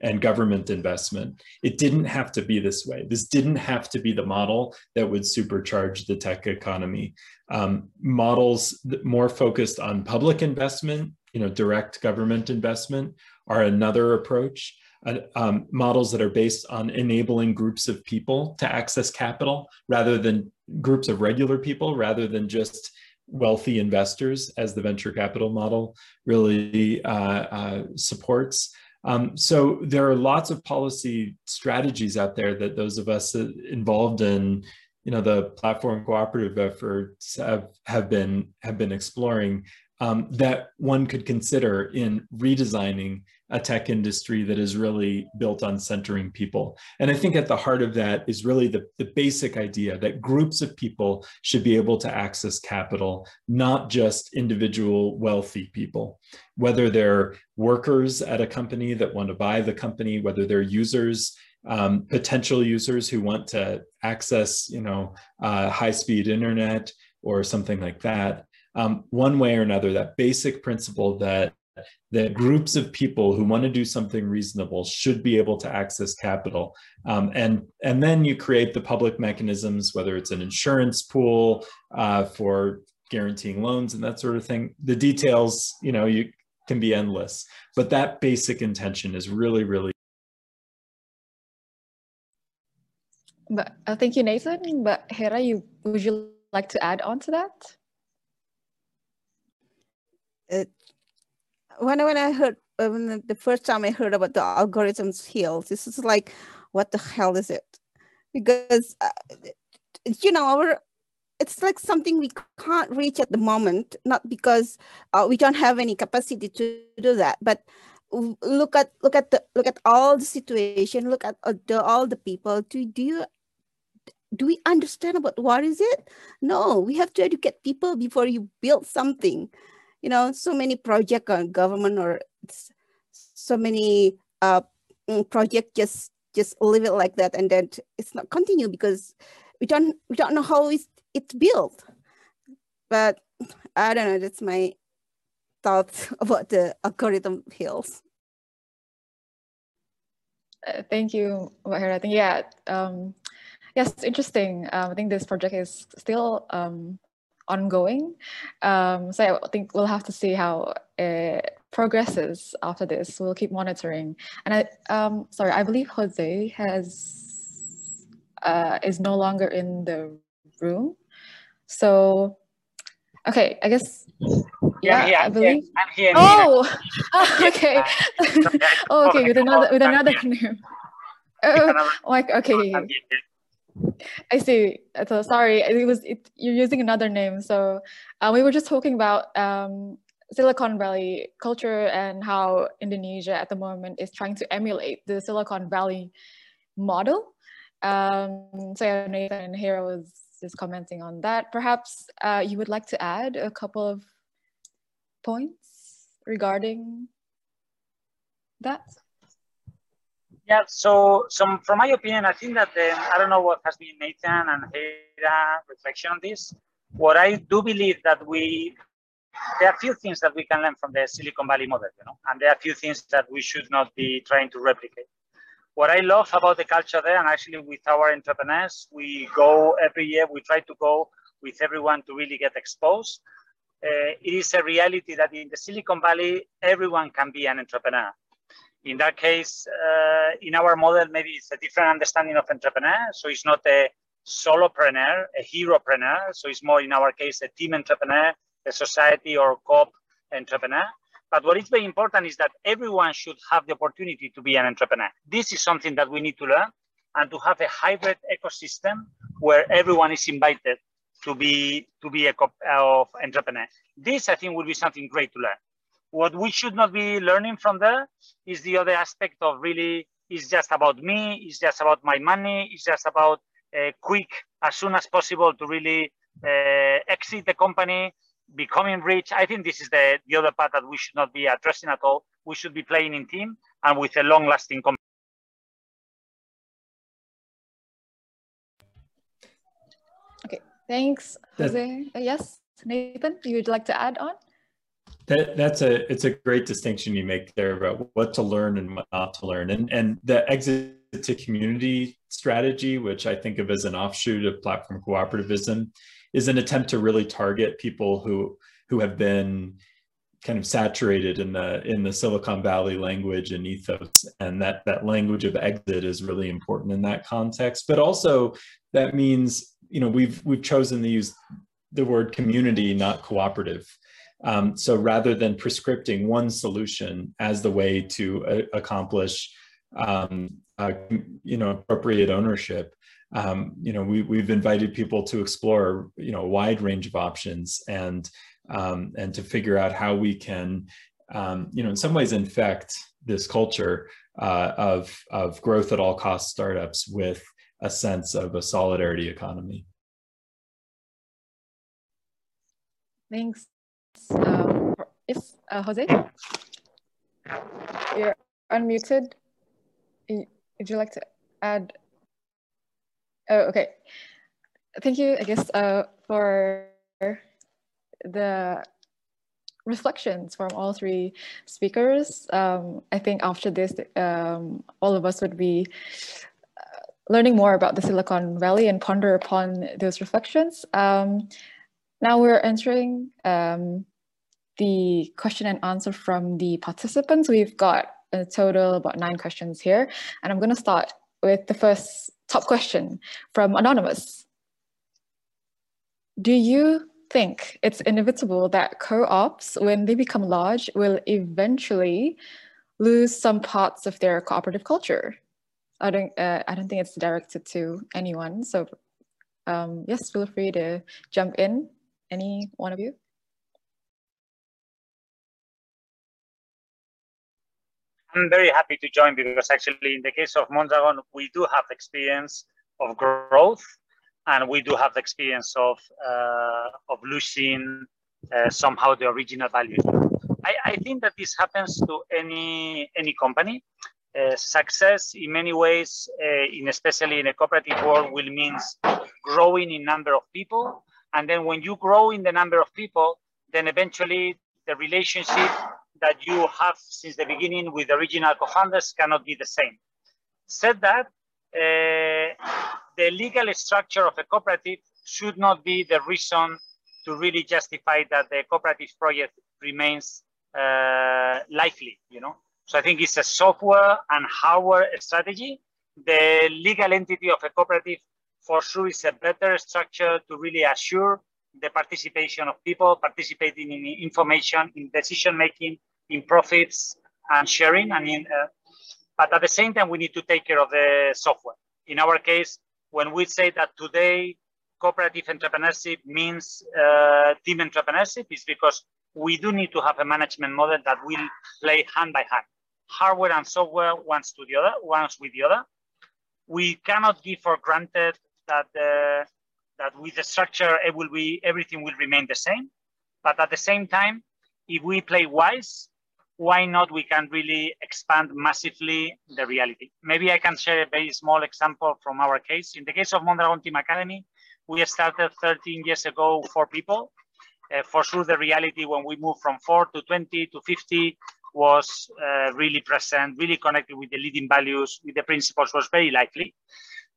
and government investment. It didn't have to be this way. This didn't have to be the model that would supercharge the tech economy. Um, models more focused on public investment you know, direct government investment are another approach. Uh, um, models that are based on enabling groups of people to access capital rather than groups of regular people, rather than just wealthy investors, as the venture capital model really uh, uh, supports. Um, so there are lots of policy strategies out there that those of us involved in, you know, the platform cooperative efforts have, have been have been exploring um, that one could consider in redesigning a tech industry that is really built on centering people. And I think at the heart of that is really the, the basic idea that groups of people should be able to access capital, not just individual wealthy people, whether they're workers at a company that want to buy the company, whether they're users um, potential users who want to access, you know, uh, high-speed internet or something like that. Um, one way or another, that basic principle that that groups of people who want to do something reasonable should be able to access capital. Um, and, and then you create the public mechanisms, whether it's an insurance pool uh, for guaranteeing loans and that sort of thing. The details, you know, you can be endless, but that basic intention is really, really. But uh, thank you, Nathan. But Hera, you would you like to add on to that? It when when I heard when the first time I heard about the algorithms hills, this is like, what the hell is it? Because uh, you know our it's like something we can't reach at the moment, not because uh, we don't have any capacity to do that, but look at look at the look at all the situation, look at uh, the, all the people. Do do you do we understand about what is it? No, we have to educate people before you build something you know, so many project on government or so many uh, mm, project just just leave it like that and then it's not continue because we don't we don't know how it's, it's built. But I don't know, that's my thoughts about the algorithm hills. Uh, thank you, Mahira. I think, yeah, um, yes, it's interesting. Um, I think this project is still um, ongoing. Um, so I think we'll have to see how it progresses after this. We'll keep monitoring. And I, um, sorry, I believe Jose has uh, is no longer in the room. So, okay, I guess. Yeah, yeah I believe. I'm here. Oh, oh okay. oh, okay, with another with another name. Oh, like okay. I see. So sorry, it was it, you're using another name. So uh, we were just talking about um, Silicon Valley culture and how Indonesia at the moment is trying to emulate the Silicon Valley model. Um, so Nathan and Hera was just commenting on that. Perhaps uh, you would like to add a couple of points regarding that. Yeah, so some from my opinion, I think that um, I don't know what has been Nathan and Hera reflection on this. What I do believe that we there are a few things that we can learn from the Silicon Valley model, you know, and there are a few things that we should not be trying to replicate. What I love about the culture there, and actually with our entrepreneurs, we go every year, we try to go with everyone to really get exposed. Uh, it is a reality that in the Silicon Valley, everyone can be an entrepreneur in that case, uh, in our model, maybe it's a different understanding of entrepreneur. So it's not a solopreneur, a heropreneur. So it's more, in our case, a team entrepreneur, a society or co-op entrepreneur. But what is very important is that everyone should have the opportunity to be an entrepreneur. This is something that we need to learn and to have a hybrid ecosystem where everyone is invited to be to be a of entrepreneur. This, I think, will be something great to learn. What we should not be learning from there is the other aspect of really it's just about me, it's just about my money, it's just about uh, quick, as soon as possible to really uh, exit the company, becoming rich. I think this is the, the other part that we should not be addressing at all. We should be playing in team and with a long lasting company. Okay, thanks, Jose. Uh, yes, Nathan, you would like to add on? That, that's a it's a great distinction you make there about what to learn and what not to learn, and and the exit to community strategy, which I think of as an offshoot of platform cooperativism, is an attempt to really target people who who have been kind of saturated in the in the Silicon Valley language and ethos, and that that language of exit is really important in that context. But also, that means you know we've we've chosen to use the word community, not cooperative. Um, so rather than prescripting one solution as the way to uh, accomplish, um, uh, you know, appropriate ownership, um, you know, we, we've invited people to explore, you know, a wide range of options and um, and to figure out how we can, um, you know, in some ways infect this culture uh, of of growth at all cost startups with a sense of a solidarity economy. Thanks. Um, yes, uh, Jose? You're unmuted. Would you like to add? Oh, okay. Thank you, I guess, uh, for the reflections from all three speakers. Um, I think after this, um, all of us would be uh, learning more about the Silicon Valley and ponder upon those reflections. Um, now we're answering um, the question and answer from the participants. We've got a total about nine questions here, and I'm going to start with the first top question from Anonymous. Do you think it's inevitable that co-ops, when they become large, will eventually lose some parts of their cooperative culture? I don't, uh, I don't think it's directed to anyone. So um, yes, feel free to jump in, any one of you. I'm very happy to join because actually in the case of Mondragon, we do have experience of growth and we do have the experience of uh, of losing uh, somehow the original values. I, I, think that this happens to any any company. Uh, success in many ways, uh, in especially in a cooperative world, will means growing in number of people, and then when you grow in the number of people, then eventually the relationship that you have since the beginning with the original co-founders cannot be the same. Said that, uh, the legal structure of a cooperative should not be the reason to really justify that the cooperative project remains uh, lively, you know? So I think it's a software and hardware strategy. The legal entity of a cooperative for sure is a better structure to really assure the participation of people, participating in information, in decision making, in profits and sharing. I mean, uh, but at the same time, we need to take care of the software. In our case, when we say that today cooperative entrepreneurship means uh, team entrepreneurship, is because we do need to have a management model that will play hand by hand, hardware and software once to the other, once with the other. We cannot give for granted that uh, that with the structure it will be everything will remain the same, but at the same time, if we play wise, why not we can really expand massively the reality. Maybe I can share a very small example from our case. In the case of Mondragon Team Academy, we started 13 years ago, four people. Uh, for sure, the reality when we moved from four to 20 to 50 was uh, really present, really connected with the leading values, with the principles was very likely.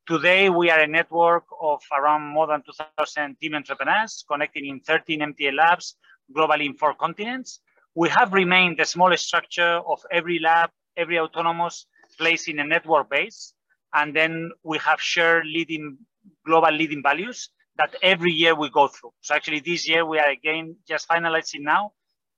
Today, we are a network of around more than 2,000 team entrepreneurs connecting in 13 MTA labs globally in four continents we have remained the small structure of every lab, every autonomous place in a network base. And then we have shared leading global leading values that every year we go through. So actually this year we are again just finalizing now.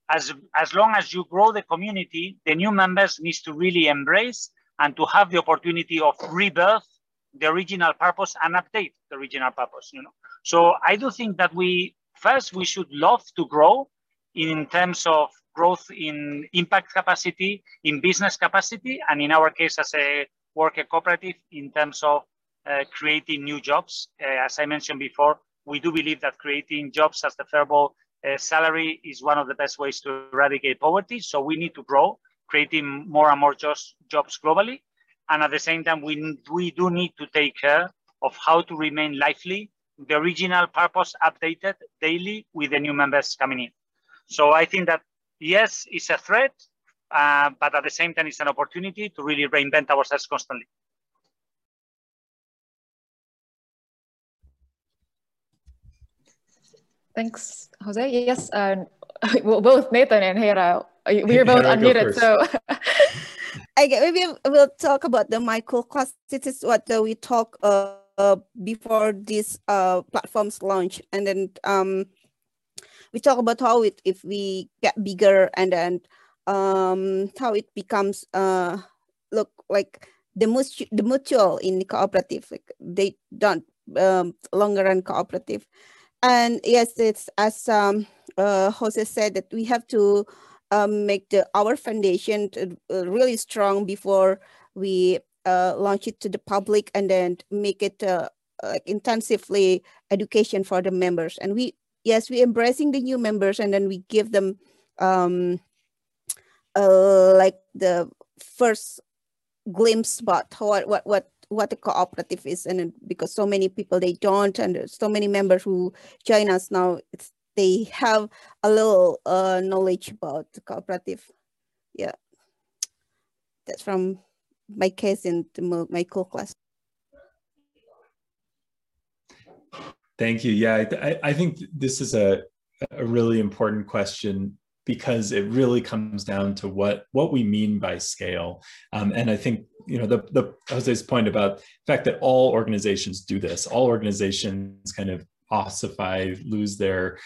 As, as long as you grow the community, the new members needs to really embrace and to have the opportunity of rebirth the original purpose and update the original purpose, you know. So I do think that we, first, we should love to grow in terms of growth in impact capacity, in business capacity, and in our case as a worker cooperative in terms of uh, creating new jobs. Uh, as I mentioned before, we do believe that creating jobs as the favorable uh, salary is one of the best ways to eradicate poverty. So we need to grow, creating more and more jobs globally. And at the same time, we, we do need to take care of how to remain lively, the original purpose updated daily with the new members coming in. So I think that yes, it's a threat, uh, but at the same time, it's an opportunity to really reinvent ourselves constantly. Thanks, Jose. Yes, uh, well, both Nathan and Hera, we're both unmuted, so. okay, maybe we'll talk about the MyCoolClass. This is what uh, we talk uh, uh, before this uh, platform's launch, and then um, we talk about how it if we get bigger and then um, how it becomes uh, look like the mutual, the mutual in the cooperative, like they don't um, longer run cooperative. And yes, it's as um, uh, Jose said that we have to um, make the our foundation to, uh, really strong before we uh, launch it to the public and then make it uh, like intensively education for the members. And we yes, we embracing the new members and then we give them um, uh, like the first glimpse about what what what what a cooperative is and because so many people they don't and so many members who join us now it's they have a little uh, knowledge about cooperative yeah that's from my case in the, MyCoolClass thank you yeah I, I think this is a, a really important question because it really comes down to what what we mean by scale. Um, and I think you know the the Jose's point about the fact that all organizations do this. All organizations kind of ossify, lose their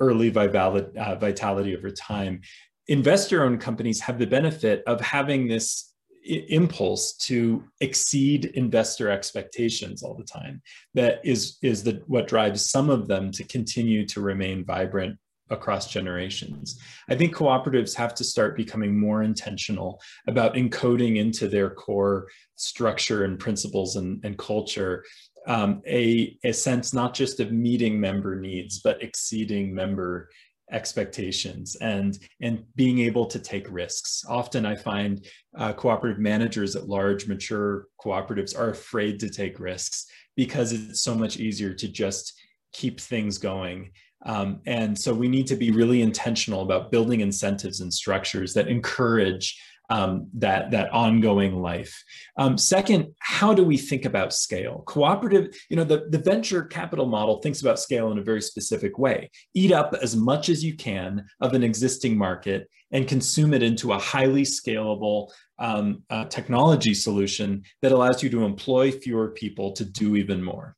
early vitality, uh, vitality over time. Investor-owned companies have the benefit of having this impulse to exceed investor expectations all the time that is is the what drives some of them to continue to remain vibrant across generations. I think cooperatives have to start becoming more intentional about encoding into their core structure and principles and, and culture um, a, a sense not just of meeting member needs, but exceeding member expectations and and being able to take risks. Often i find uh, cooperative managers at large mature cooperatives are afraid to take risks because it's so much easier to just keep things going. Um, and so we need to be really intentional about building incentives and structures that encourage um, that, that ongoing life. Um, second, how do we think about scale? Cooperative, you know, the, the venture capital model thinks about scale in a very specific way. Eat up as much as you can of an existing market and consume it into a highly scalable um, uh, technology solution that allows you to employ fewer people to do even more.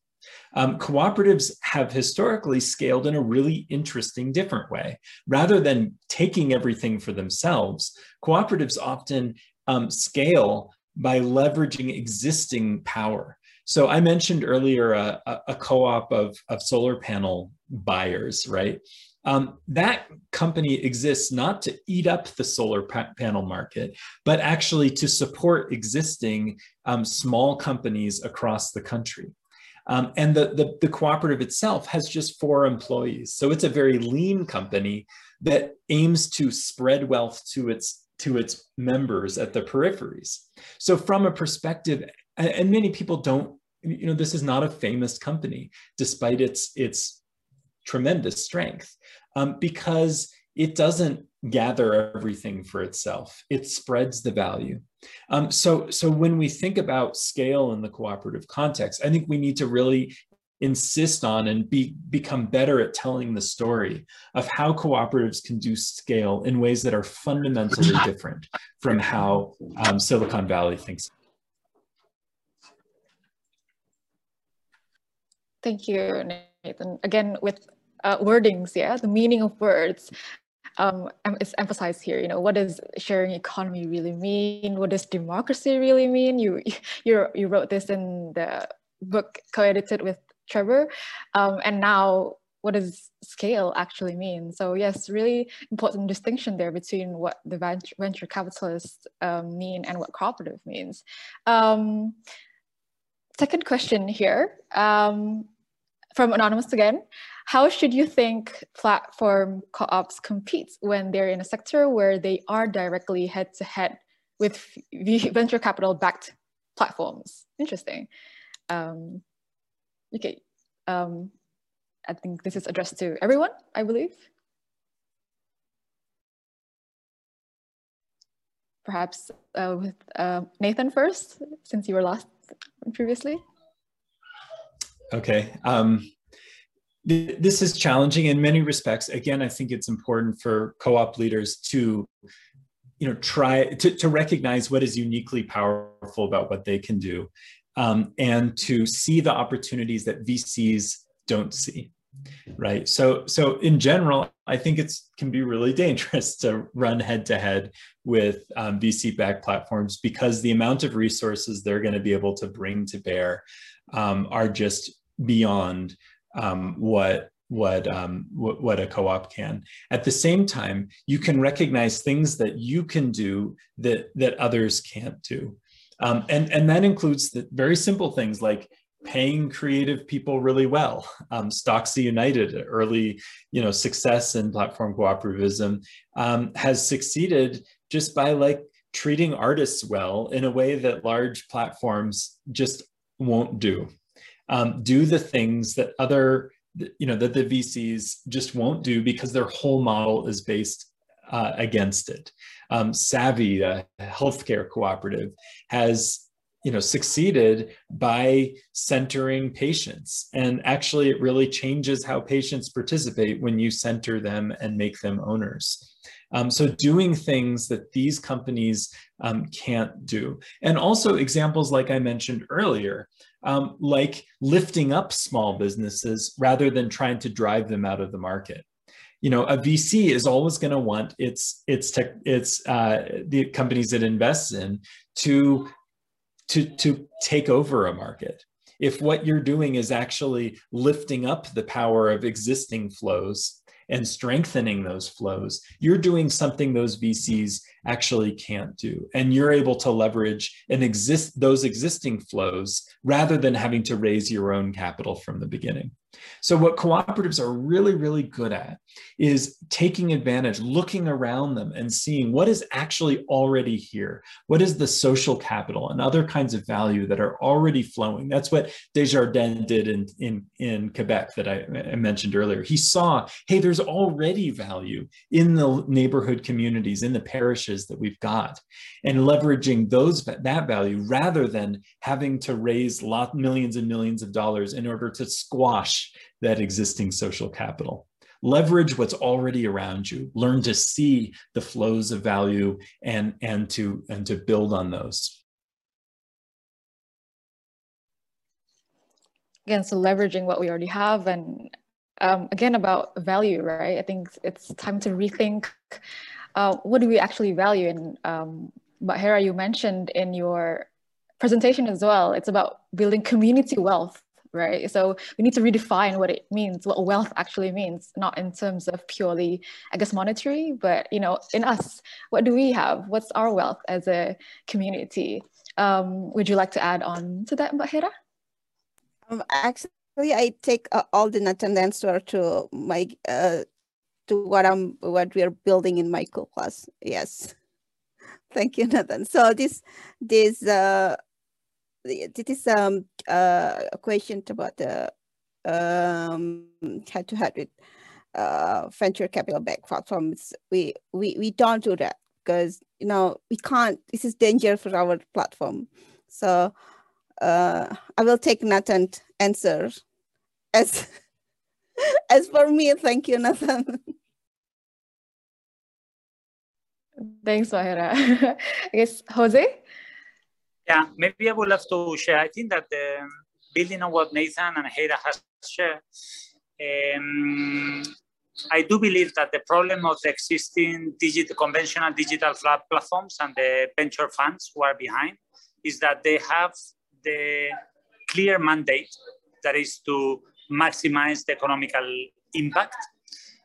Um, cooperatives have historically scaled in a really interesting, different way. Rather than taking everything for themselves, cooperatives often um, scale by leveraging existing power. So I mentioned earlier a, a co-op of, of solar panel buyers, right? Um, that company exists not to eat up the solar pa panel market, but actually to support existing um, small companies across the country. Um, and the, the, the cooperative itself has just four employees. So it's a very lean company that aims to spread wealth to its to its members at the peripheries. So from a perspective, and many people don't, you know, this is not a famous company, despite its its tremendous strength, um, because it doesn't gather everything for itself. It spreads the value. Um, so, so when we think about scale in the cooperative context, I think we need to really insist on and be, become better at telling the story of how cooperatives can do scale in ways that are fundamentally different from how um, Silicon Valley thinks. Thank you, Nathan. Again, with uh, wordings, yeah, the meaning of words um, it's emphasized here, you know, what does sharing economy really mean? What does democracy really mean? You, you, you wrote this in the book co-edited with Trebor. Um, and now what does scale actually mean? So yes, really important distinction there between what the venture, venture capitalists um, mean and what cooperative means. Um, second question here um, from Anonymous again. How should you think platform co-ops compete when they're in a sector where they are directly head to head with venture capital backed platforms? Interesting. Um, okay. Um, I think this is addressed to everyone, I believe. Perhaps uh, with uh, Nathan first, since you were last previously. Okay. Um, this is challenging in many respects. Again, I think it's important for co-op leaders to you know try to, to recognize what is uniquely powerful about what they can do um, and to see the opportunities that vcs don't see right so so in general i think it's can be really dangerous to run head to head with um, vc backed platforms because the amount of resources they're going to be able to bring to bear um, are just beyond um, what what, um, what, what a co-op can. At the same time, you can recognize things that you can do that that others can't do, um, and and that includes the very simple things like paying creative people really well. Um, Stocksy United, early you know success in platform cooperativism, um, has succeeded just by like treating artists well in a way that large platforms just won't do. Um, do the things that other you know that the VCs just won't do because their whole model is based uh, against it. Um, Savvy, a healthcare cooperative, has you know succeeded by centering patients. And actually it really changes how patients participate when you center them and make them owners. Um, so doing things that these companies um, can't do. And also examples like i mentioned earlier um, like lifting up small businesses rather than trying to drive them out of the market. You know, a VC is always going to want its its tech, its uh, the companies it invests in to to to take over a market. If what you're doing is actually lifting up the power of existing flows and strengthening those flows, you're doing something those VCs actually can't do. And you're able to leverage and exist those existing flows rather than having to raise your own capital from the beginning. So, what cooperatives are really, really good at is taking advantage, looking around them and seeing what is actually already here. What is the social capital and other kinds of value that are already flowing? That's what Desjardins did in, in, in Quebec that I, I mentioned earlier. He saw, hey, there's already value in the neighborhood communities, in the parishes that we've got, and leveraging those that value rather than having to raise lot millions and millions of dollars in order to squash that existing social capital. Leverage what's already around you. Learn to see the flows of value and, and, to, and to build on those. Again, so leveraging what we already have and um, again about value, right? I think it's time to rethink uh, what do we actually value? And um, but Hera, you mentioned in your presentation as well, it's about building community wealth right? So we need to redefine what it means, what wealth actually means, not in terms of purely, I guess, monetary, but you know, in us, what do we have? What's our wealth as a community? Um, would you like to add on to that, Bahira? Um, actually, I take uh, all the Nathan answer to my uh, to what I'm what we are building in MyCoolClass. Yes, thank you, Nathan. So this this uh, this is um, uh, a question about the um, head-to-head with uh, venture capital back platforms. We, we, we don't do that because, you know, we can't, this is danger for our platform. So uh, I will take Nathan's answer as, as for me. Thank you, Nathan. Thanks, Mahira. I guess, Jose? Yeah, maybe I would love to share. I think that um, building on what Nathan and Hera has shared, um, I do believe that the problem of the existing digital, conventional digital platforms and the venture funds who are behind is that they have the clear mandate that is to maximize the economical impact.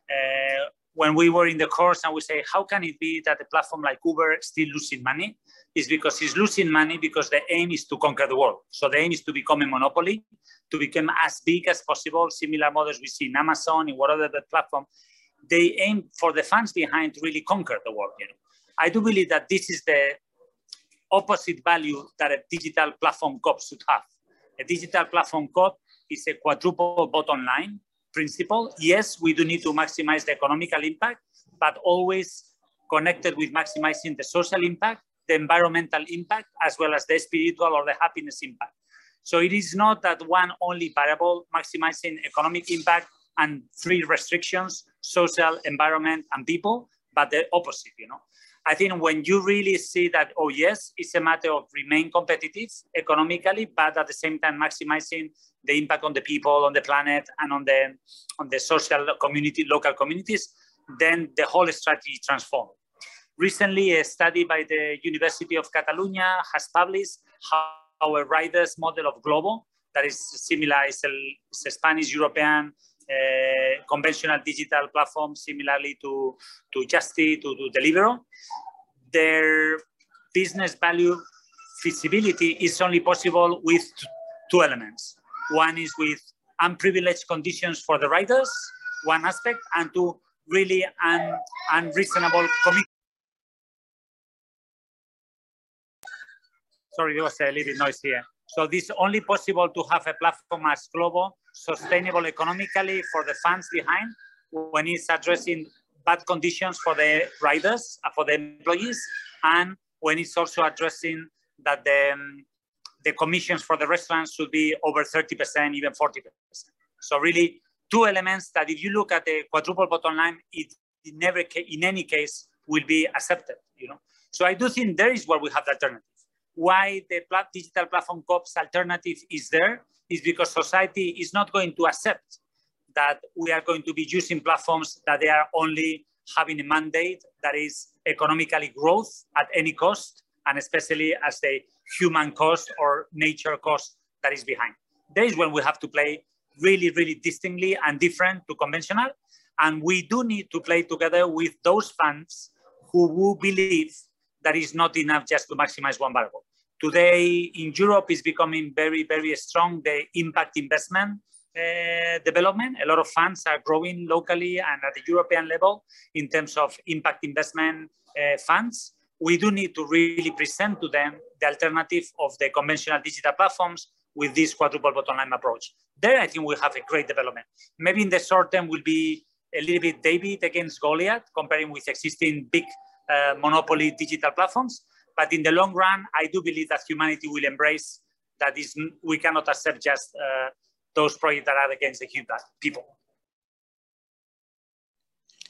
Uh, when we were in the course and we say, how can it be that a platform like Uber still losing money? Is because it's losing money because the aim is to conquer the world. So the aim is to become a monopoly, to become as big as possible, similar models we see in Amazon, in whatever the platform. They aim for the fans behind to really conquer the world. You know? I do believe that this is the opposite value that a digital platform COP should have. A digital platform COP is a quadruple bottom line principle. Yes, we do need to maximize the economical impact, but always connected with maximizing the social impact, the environmental impact, as well as the spiritual or the happiness impact. So it is not that one only variable, maximizing economic impact and three restrictions, social, environment, and people, but the opposite, you know. I think when you really see that, oh yes, it's a matter of remain competitive economically, but at the same time maximizing the impact on the people, on the planet, and on the on the social community, local communities, then the whole strategy transforms. Recently, a study by the University of Catalonia has published how our riders model of Glovo, that is similar, it's a, it's a Spanish European Eh, conventional digital platform, similarly to, to Just Eat, to, to Deliveroo. Their business value feasibility is only possible with two elements. One is with unprivileged conditions for the riders, one aspect, and two, really un, unreasonable commitment Sorry, there was a little noise here. So this only possible to have a platform as global, sustainable economically for the funds behind when it's addressing bad conditions for the riders, uh, for the employees, and when it's also addressing that the, um, the commissions for the restaurants should be over 30%, even 40%. So really two elements that if you look at the quadruple bottom line, it never, in any case, will be accepted, you know. So I do think there is where we have the alternative why the digital platform COPS alternative is there is because society is not going to accept that we are going to be using platforms that they are only having a mandate that is economically growth at any cost, and especially as the human cost or nature cost that is behind. There is when we have to play really, really distinctly and different to conventional. And we do need to play together with those funds who will believe that is not enough just to maximize one variable. Today in Europe is becoming very, very strong, the impact investment uh, development. A lot of funds are growing locally and at the European level in terms of impact investment uh, funds. We do need to really present to them the alternative of the conventional digital platforms with this quadruple bottom line approach. There, I think we have a great development. Maybe in the short term will be a little bit David against Goliath, comparing with existing big uh, monopoly digital platforms. But in the long run, I do believe that humanity will embrace that is we cannot accept just uh, those projects that are against the human people.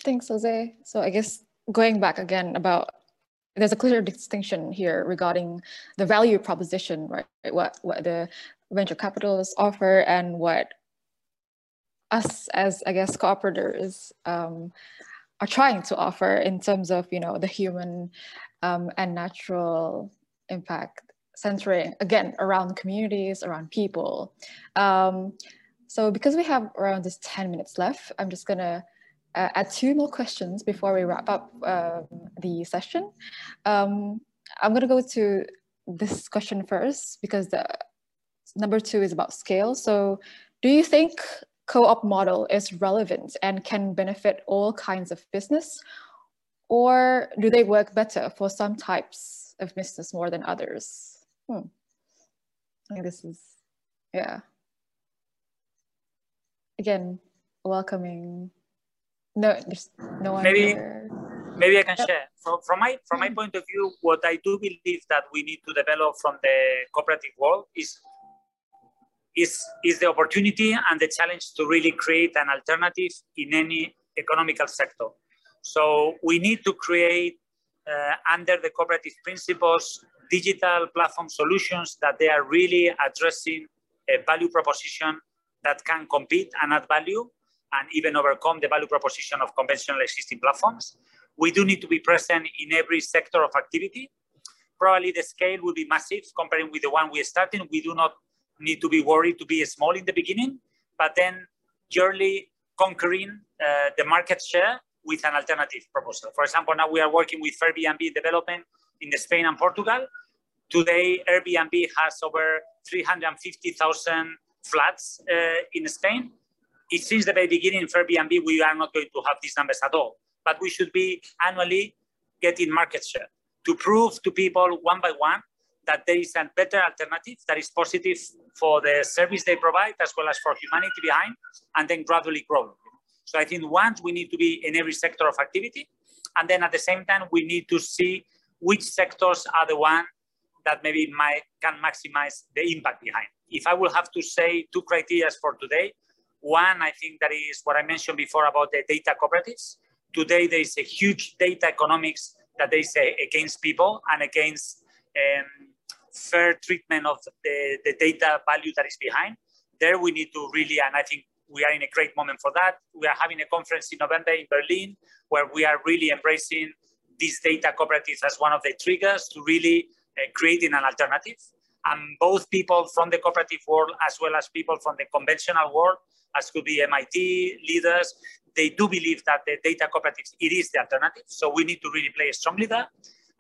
Thanks, Jose. So I guess going back again about there's a clear distinction here regarding the value proposition, right? What what the venture capitalists offer and what us as I guess cooperators um, are trying to offer in terms of you know the human um, and natural impact centering again around communities around people. Um, so because we have around just 10 minutes left i'm just gonna uh, add two more questions before we wrap up um, the session. Um, i'm gonna go to this question first because the number two is about scale. So do you think co-op model is relevant and can benefit all kinds of business? Or do they work better for some types of business more than others? Hmm. I think this is, yeah. Again, welcoming. No, there's no one maybe, here. Maybe I can share. From, from, my, from my point of view, what I do believe that we need to develop from the cooperative world is is, is the opportunity and the challenge to really create an alternative in any economical sector. So we need to create uh, under the cooperative principles digital platform solutions that they are really addressing a value proposition that can compete and add value and even overcome the value proposition of conventional existing platforms. We do need to be present in every sector of activity. Probably the scale will be massive comparing with the one we started. We do not need to be worried to be small in the beginning, but then yearly conquering uh, the market share with an alternative proposal. For example, now we are working with Airbnb development in Spain and Portugal. Today, Airbnb has over 350,000 flats uh, in Spain. It since the very beginning for Airbnb, we are not going to have these numbers at all, but we should be annually getting market share to prove to people one by one that there is a better alternative that is positive for the service they provide as well as for humanity behind, and then gradually grow. So I think once we need to be in every sector of activity, and then at the same time we need to see which sectors are the one that maybe might can maximize the impact behind. If I will have to say two criteria for today, One, I think that is what I mentioned before about the data cooperatives. Today, there is a huge data economics that they say against people and against um, fair treatment of the, the data value that is behind. There we need to really, and I think we are in a great moment for that. We are having a conference in November in Berlin where we are really embracing these data cooperatives as one of the triggers to really uh, creating an alternative. And both people from the cooperative world as well as people from the conventional world, as could be MIT leaders, they do believe that the data cooperatives, it is the alternative. So we need to really play strongly there.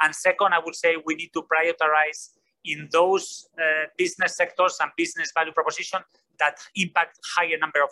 And second, I would say we need to prioritize in those uh, business sectors and business value proposition that impact higher number of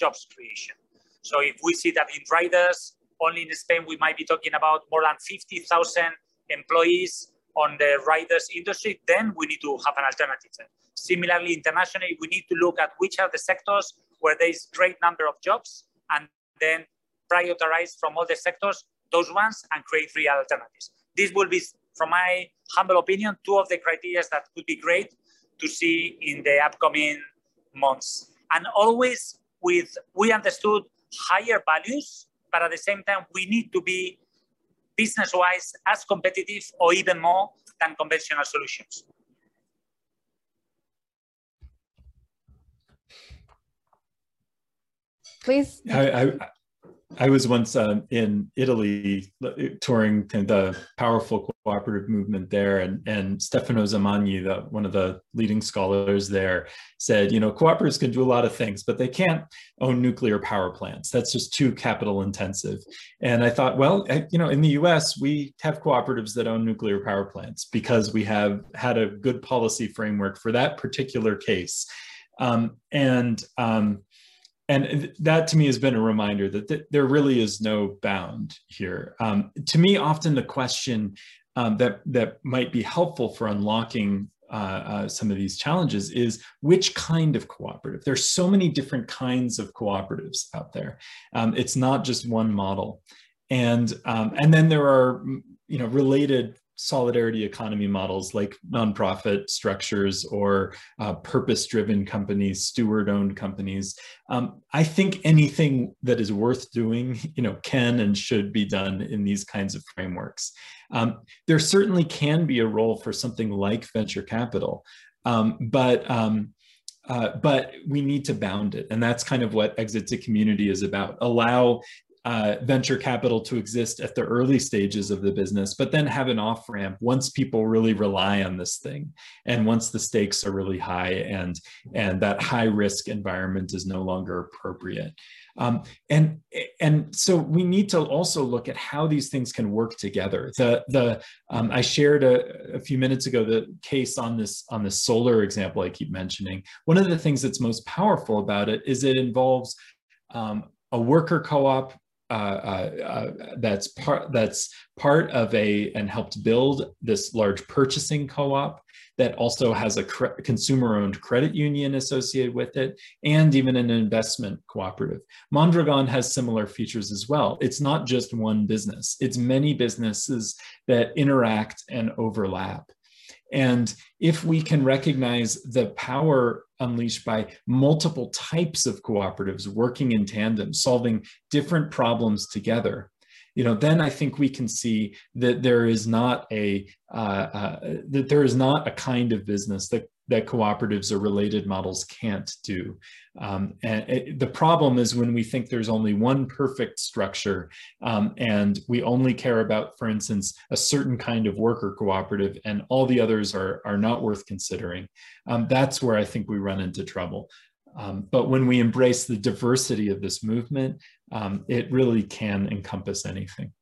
jobs creation. So if we see that in riders, only in Spain, we might be talking about more than 50,000 employees on the riders industry, then we need to have an alternative. Similarly, internationally, we need to look at which are the sectors where there is great number of jobs and then prioritize from all the sectors those ones and create real alternatives. This will be, from my humble opinion, two of the criteria that could be great to see in the upcoming months. And always with, we understood higher values, but at the same time, we need to be business-wise as competitive or even more than conventional solutions. Please. I, I, I was once um, in Italy touring the powerful cooperative movement there, and, and Stefano Zamagni, the, one of the leading scholars there, said, you know, cooperatives can do a lot of things, but they can't own nuclear power plants. That's just too capital intensive. And I thought, well, you know, in the US, we have cooperatives that own nuclear power plants because we have had a good policy framework for that particular case. Um, and um, and that to me has been a reminder that th- there really is no bound here. Um, to me, often the question um, that that might be helpful for unlocking uh, uh, some of these challenges is which kind of cooperative. There's so many different kinds of cooperatives out there. Um, it's not just one model, and um, and then there are you know related solidarity economy models like nonprofit structures or uh, purpose-driven companies, steward-owned companies. Um, I think anything that is worth doing, you know, can and should be done in these kinds of frameworks. Um, there certainly can be a role for something like venture capital, um, but um, uh, but we need to bound it. And that's kind of what Exit to Community is about. Allow uh, venture capital to exist at the early stages of the business, but then have an off ramp once people really rely on this thing, and once the stakes are really high, and and that high risk environment is no longer appropriate. Um, and and so we need to also look at how these things can work together. The the um, I shared a, a, few minutes ago the case on this on the solar example I keep mentioning. One of the things that's most powerful about it is it involves um, a worker co-op uh, uh, uh, that's part that's part of a and helped build this large purchasing co-op that also has a consumer-owned credit union associated with it, and even an investment cooperative. Mondragon has similar features as well. It's not just one business; it's many businesses that interact and overlap. And if we can recognize the power unleashed by multiple types of cooperatives working in tandem, solving different problems together, you know, then I think we can see that there is not a uh, uh, that there is not a kind of business that that cooperatives or related models can't do. Um, and it, the problem is when we think there's only one perfect structure um, and we only care about, for instance, a certain kind of worker cooperative and all the others are, are not worth considering. Um, that's where I think we run into trouble. Um, but when we embrace the diversity of this movement, um, it really can encompass anything.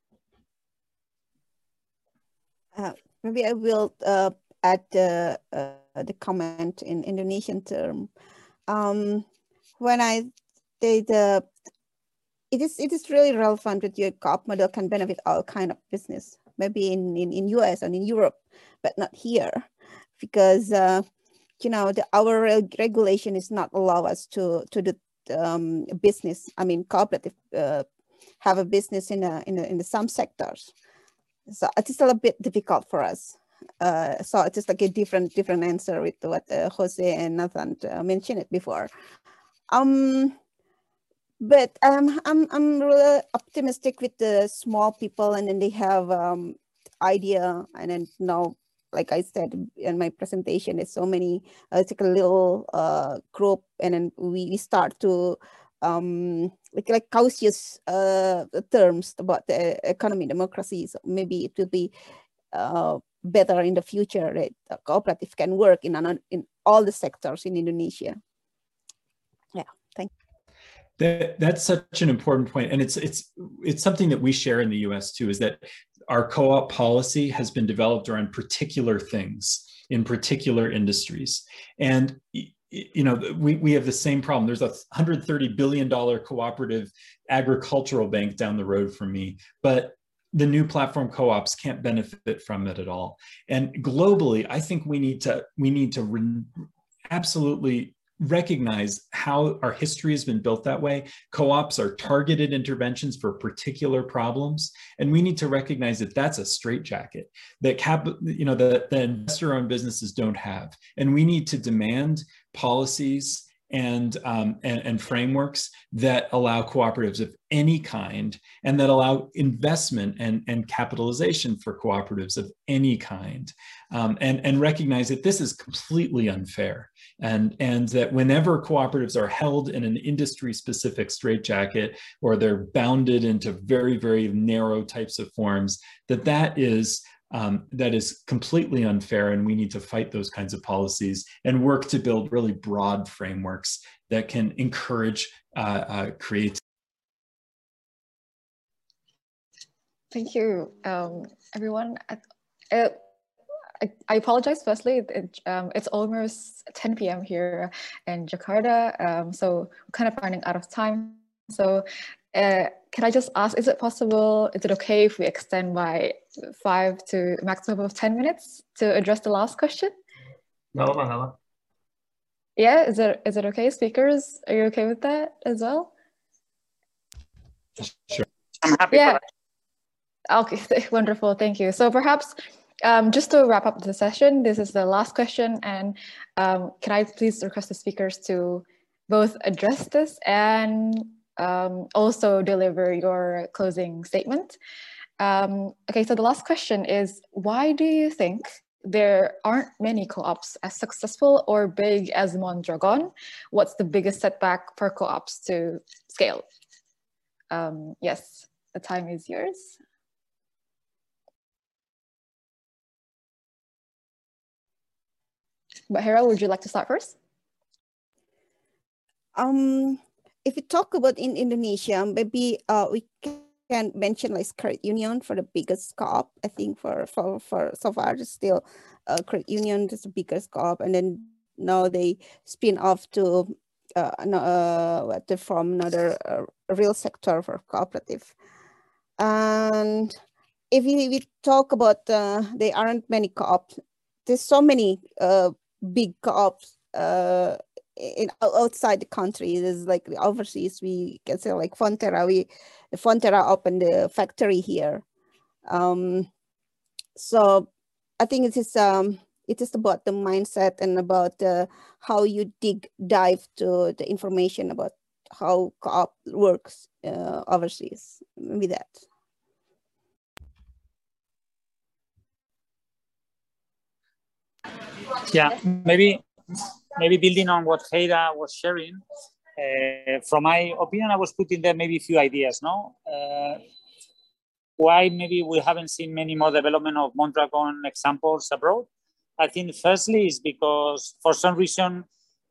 Uh, maybe I will uh, add uh, the comment in Indonesian term. Um, when I did, the, it is it is really relevant that your co-op model can benefit all kind of business, maybe in, in, in US and in Europe, but not here, because uh, you know the our regulation is not allow us to to do um, business. I mean, cooperative uh, have a business in a, in a, in some sectors, so it is a little bit difficult for us uh, so it is just like a different different answer with what uh, Jose and Nathan uh, mentioned it before. Um, but um, I'm I'm really optimistic with the small people, and then they have um, idea, and then now, like I said in my presentation, there's so many. Uh, it's like a little uh, group, and then we, we start to um, like like cautious uh, terms about the economy democracy. So maybe it will be uh, better in the future that the cooperative can work in in all the sectors in Indonesia. Yeah, thank you. That, that's such an important point, and it's it's it's something that we share in the U.S. too. Is that our co-op policy has been developed around particular things in particular industries, and you know we, we have the same problem there's a 130 billion dollar cooperative agricultural bank down the road from me but the new platform co-ops can't benefit from it at all and globally i think we need to we need to re- absolutely recognize how our history has been built that way. Co-ops are targeted interventions for particular problems, and we need to recognize that that's a straitjacket that cap, you know, that the investor-owned businesses don't have, and we need to demand policies and, um, and, and frameworks that allow cooperatives of any kind and that allow investment and, and capitalization for cooperatives of any kind um, and, and recognize that this is completely unfair and, and that whenever cooperatives are held in an industry specific straitjacket or they're bounded into very, very narrow types of forms, that that is um, that is completely unfair and we need to fight those kinds of policies and work to build really broad frameworks that can encourage uh, uh, creativity. Thank you, um, everyone. Uh, I, I, apologize firstly, it, um, it's almost 10 p.m. here in Jakarta, um, so we're kind of running out of time. So uh, can I just ask, is it possible, is it okay if we extend by five to maximum of 10 minutes to address the last question? No, Yeah, is it, is it okay? Speakers, are you okay with that as well? Sure. I'm happy yeah. Okay, wonderful, thank you. So perhaps um, just to wrap up the session, this is the last question and um, can I please request the speakers to both address this and um, also deliver your closing statement. Um, okay, so the last question is, why do you think there aren't many co-ops as successful or big as Mondragon? What's the biggest setback for co-ops to scale? Um, yes, the time is yours. But Hera, would you like to start first? Um, if we talk about in Indonesia, maybe uh, we can mention like credit union for the biggest co-op. I think for for for so far still uh, credit union is the biggest co-op, and then now they spin off to uh, uh from another uh, real sector for cooperative. And if we, we talk about uh, there aren't many co-ops, there's so many uh, big co-ops uh, in outside the country. There's like overseas we can say like Fonterra we Fonterra opened the factory here. Um so I think it is um it is about the mindset and about uh, how you dig dive to the information about how co-op works uh, overseas. Maybe that. Yeah maybe maybe building on what Hera was sharing, uh, from my opinion, I was putting there maybe a few ideas, no? Uh, why maybe we haven't seen many more development of Mondragon examples abroad? I think firstly is because for some reason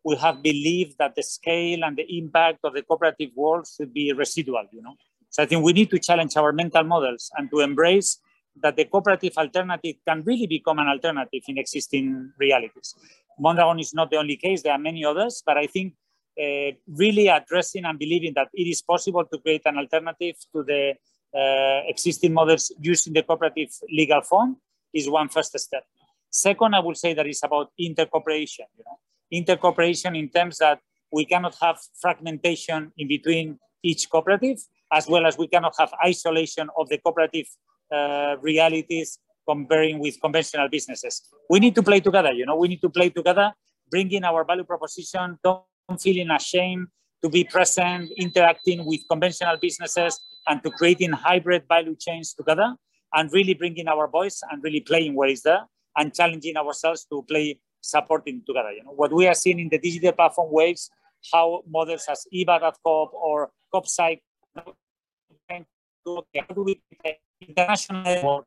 we have believed that the scale and the impact of the cooperative world should be residual, you know? So I think we need to challenge our mental models and to embrace that the cooperative alternative can really become an alternative in existing realities. Mondragon is not the only case, there are many others, but I think uh, really addressing and believing that it is possible to create an alternative to the uh, existing models using the cooperative legal form is one first step. Second, I would say that it's about intercooperation, you know, intercooperation in terms that we cannot have fragmentation in between each cooperative, as well as we cannot have isolation of the cooperative uh, realities comparing with conventional businesses. We need to play together, you know, we need to play together, bringing our value proposition, don't feeling ashamed to be present, interacting with conventional businesses, and to creating hybrid value chains together, and really bringing our voice and really playing where is there, and challenging ourselves to play supporting together. You know what we are seeing in the digital platform waves, how models as Eva.coop or How do we international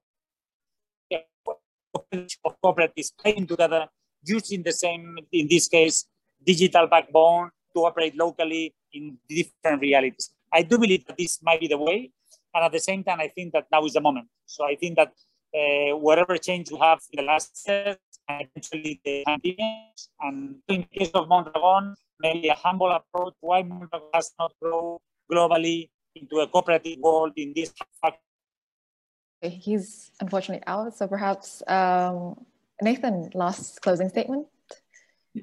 of cooperatives playing together using the same, in this case, digital backbone to operate locally in different realities. I do believe that this might be the way. And at the same time, I think that now is the moment. So I think that uh, whatever change we have in the last years, eventually the continues. And in case of Mondragon, maybe a humble approach, why Mondragon has not grown globally into a cooperative world in this He's unfortunately out, so perhaps um, Nathan, last closing statement.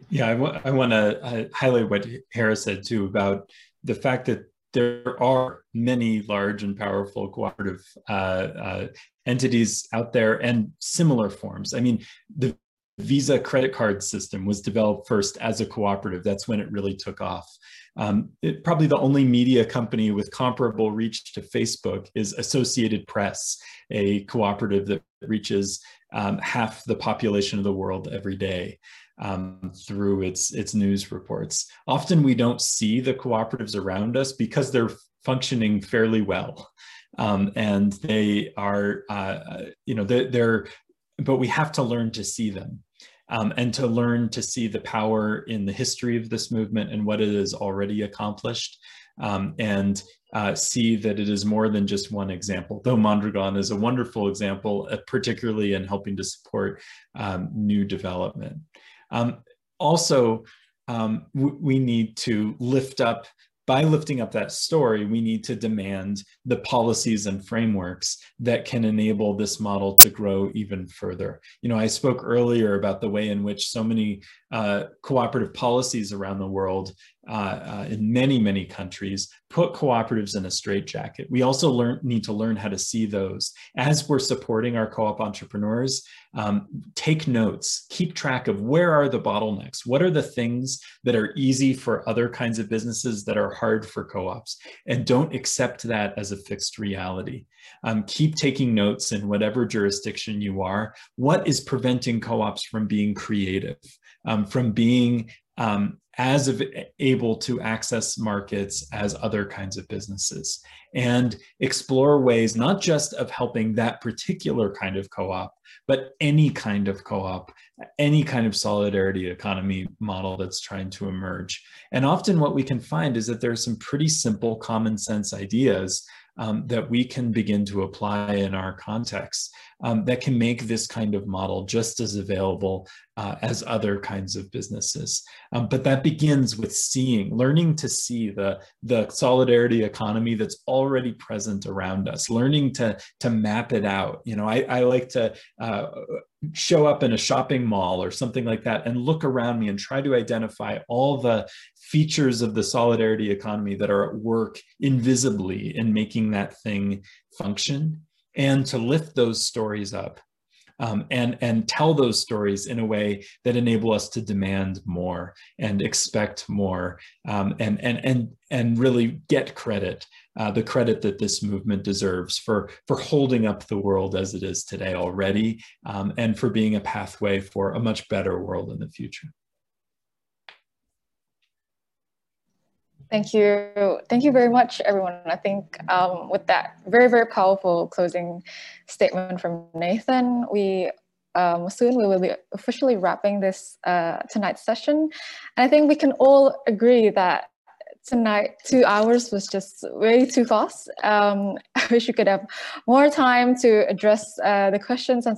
Yeah, I, I want to uh, highlight what harris said too about the fact that there are many large and powerful cooperative uh, uh, entities out there and similar forms. I mean, the Visa credit card system was developed first as a cooperative. That's when it really took off. Um, it, probably the only media company with comparable reach to Facebook is Associated Press, a cooperative that reaches um, half the population of the world every day um, through its its news reports. Often we don't see the cooperatives around us because they're functioning fairly well, um, and they are uh, you know they're, they're but we have to learn to see them. Um, and to learn to see the power in the history of this movement and what it has already accomplished, um, and uh, see that it is more than just one example, though Mondragon is a wonderful example, uh, particularly in helping to support um, new development. Um, also, um, we need to lift up by lifting up that story, we need to demand the policies and frameworks that can enable this model to grow even further. You know, I spoke earlier about the way in which so many uh, cooperative policies around the world uh, uh, in many, many countries put cooperatives in a straitjacket. We also learn, need to learn how to see those. As we're supporting our co-op entrepreneurs, um, take notes, keep track of where are the bottlenecks? What are the things that are easy for other kinds of businesses that are hard for co-ops? And don't accept that as a fixed reality. Um, keep taking notes in whatever jurisdiction you are. What is preventing co-ops from being creative, um, from being um, as of, able to access markets as other kinds of businesses and explore ways not just of helping that particular kind of co-op but any kind of co-op any kind of solidarity economy model that's trying to emerge. And often what we can find is that there's some pretty simple common sense ideas um, that we can begin to apply in our context um, that can make this kind of model just as available uh, as other kinds of businesses. Um, but that begins with seeing, learning to see the, the solidarity economy that's already present around us, learning to, to map it out. You know, I, I like to uh, show up in a shopping mall or something like that and look around me and try to identify all the features of the solidarity economy that are at work invisibly in making that thing function and to lift those stories up um, and and tell those stories in a way that enable us to demand more and expect more um, and and and and really get credit uh, the credit that this movement deserves for for holding up the world as it is today already um, and for being a pathway for a much better world in the future Thank you. Thank you very much, everyone. I think um, with that very, very powerful closing statement from Nathan, we um, soon we will be officially wrapping this uh, tonight's session. And I think we can all agree that tonight, two hours was just way too fast. Um, I wish we could have more time to address uh, the questions and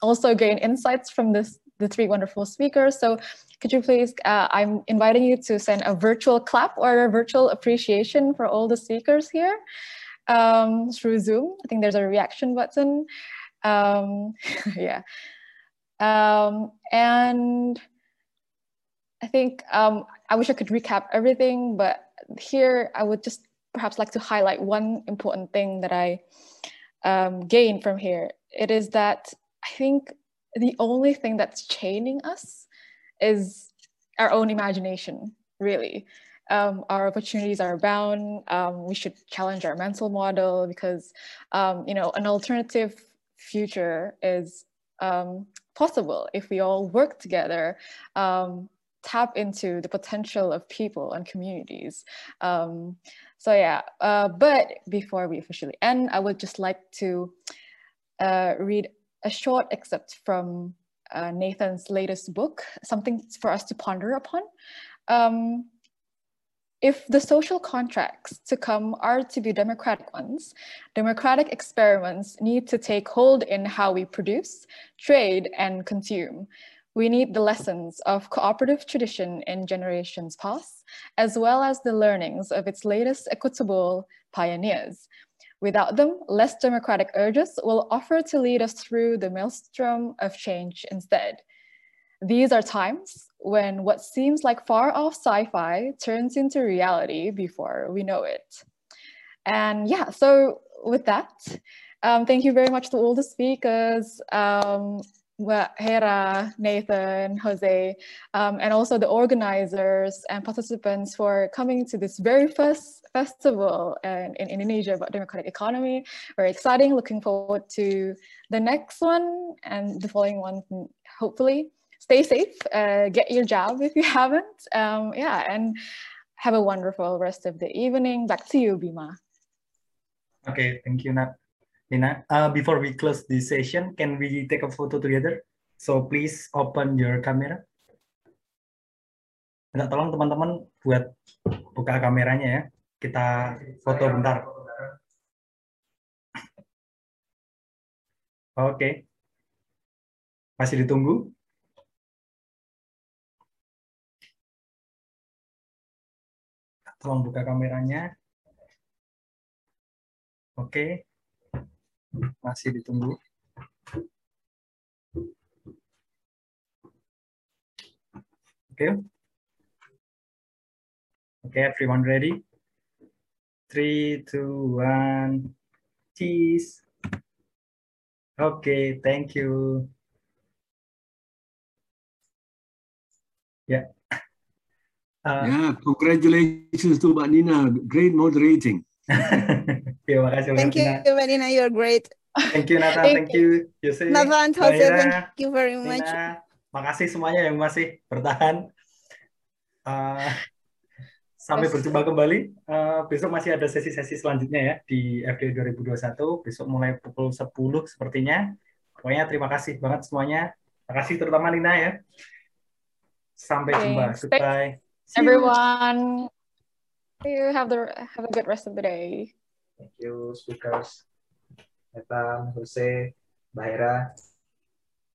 also gain insights from this the three wonderful speakers. So could you please, uh, I'm inviting you to send a virtual clap or a virtual appreciation for all the speakers here um, through Zoom. I think there's a reaction button. Um, yeah. Um, and I think um, I wish I could recap everything, but here I would just perhaps like to highlight one important thing that I um, gained from here. It is that I think the only thing that's chaining us is our own imagination, really. um, our opportunities are bound. Um, we should challenge our mental model because, um, you know, an alternative future is um, possible if we all work together, um, tap into the potential of people and communities. Um, so yeah, uh, but before we officially end, I would just like to uh, read a short excerpt from uh, Nathan's latest book, something for us to ponder upon. Um, if the social contracts to come are to be democratic ones, democratic experiments need to take hold in how we produce, trade, and consume. We need the lessons of cooperative tradition in generations past, as well as the learnings of its latest equitable pioneers. Without them, less democratic urges will offer to lead us through the maelstrom of change instead. These are times when what seems like far off sci-fi turns into reality before we know it. And yeah, so with that, um, thank you very much to all the speakers, um, Hera, Nathan, Jose, um, and also the organizers and participants for coming to this very first festival in, in Indonesia about democratic economy. Very exciting, looking forward to the next one and the following one, hopefully. Stay safe, uh, get your job if you haven't. Um, yeah, and have a wonderful rest of the evening. Back to you, Bima. Okay, thank you. Nina, uh, before we close this session, can we take a photo together? So please open your camera. Minta tolong teman-teman buat buka kameranya ya. Kita foto bentar. Oke. Masih ditunggu? Tolong buka kameranya. Oke. Masih ditunggu. Oke. Okay. Oke, okay, everyone ready? Three, two, one, cheese. Okay, thank you. Yeah. Uh, yeah, congratulations to Mbak Nina. Great moderating. Terima kasih Thank you, Marina. You're great. Thank you, Nathan. Thank, thank you, Jose. Nathan, Jose, thank you very much. Nina. Makasih semuanya yang masih bertahan. Uh, sampai berjumpa kembali. Uh, besok masih ada sesi-sesi selanjutnya ya di FD 2021. Besok mulai pukul 10 sepertinya. Pokoknya terima kasih banget semuanya. Terima kasih terutama Nina ya. Sampai okay. jumpa. Goodbye. Everyone. you. Have the have a good rest of the day. Thank you, speakers. Nathan, Jose, Bahira.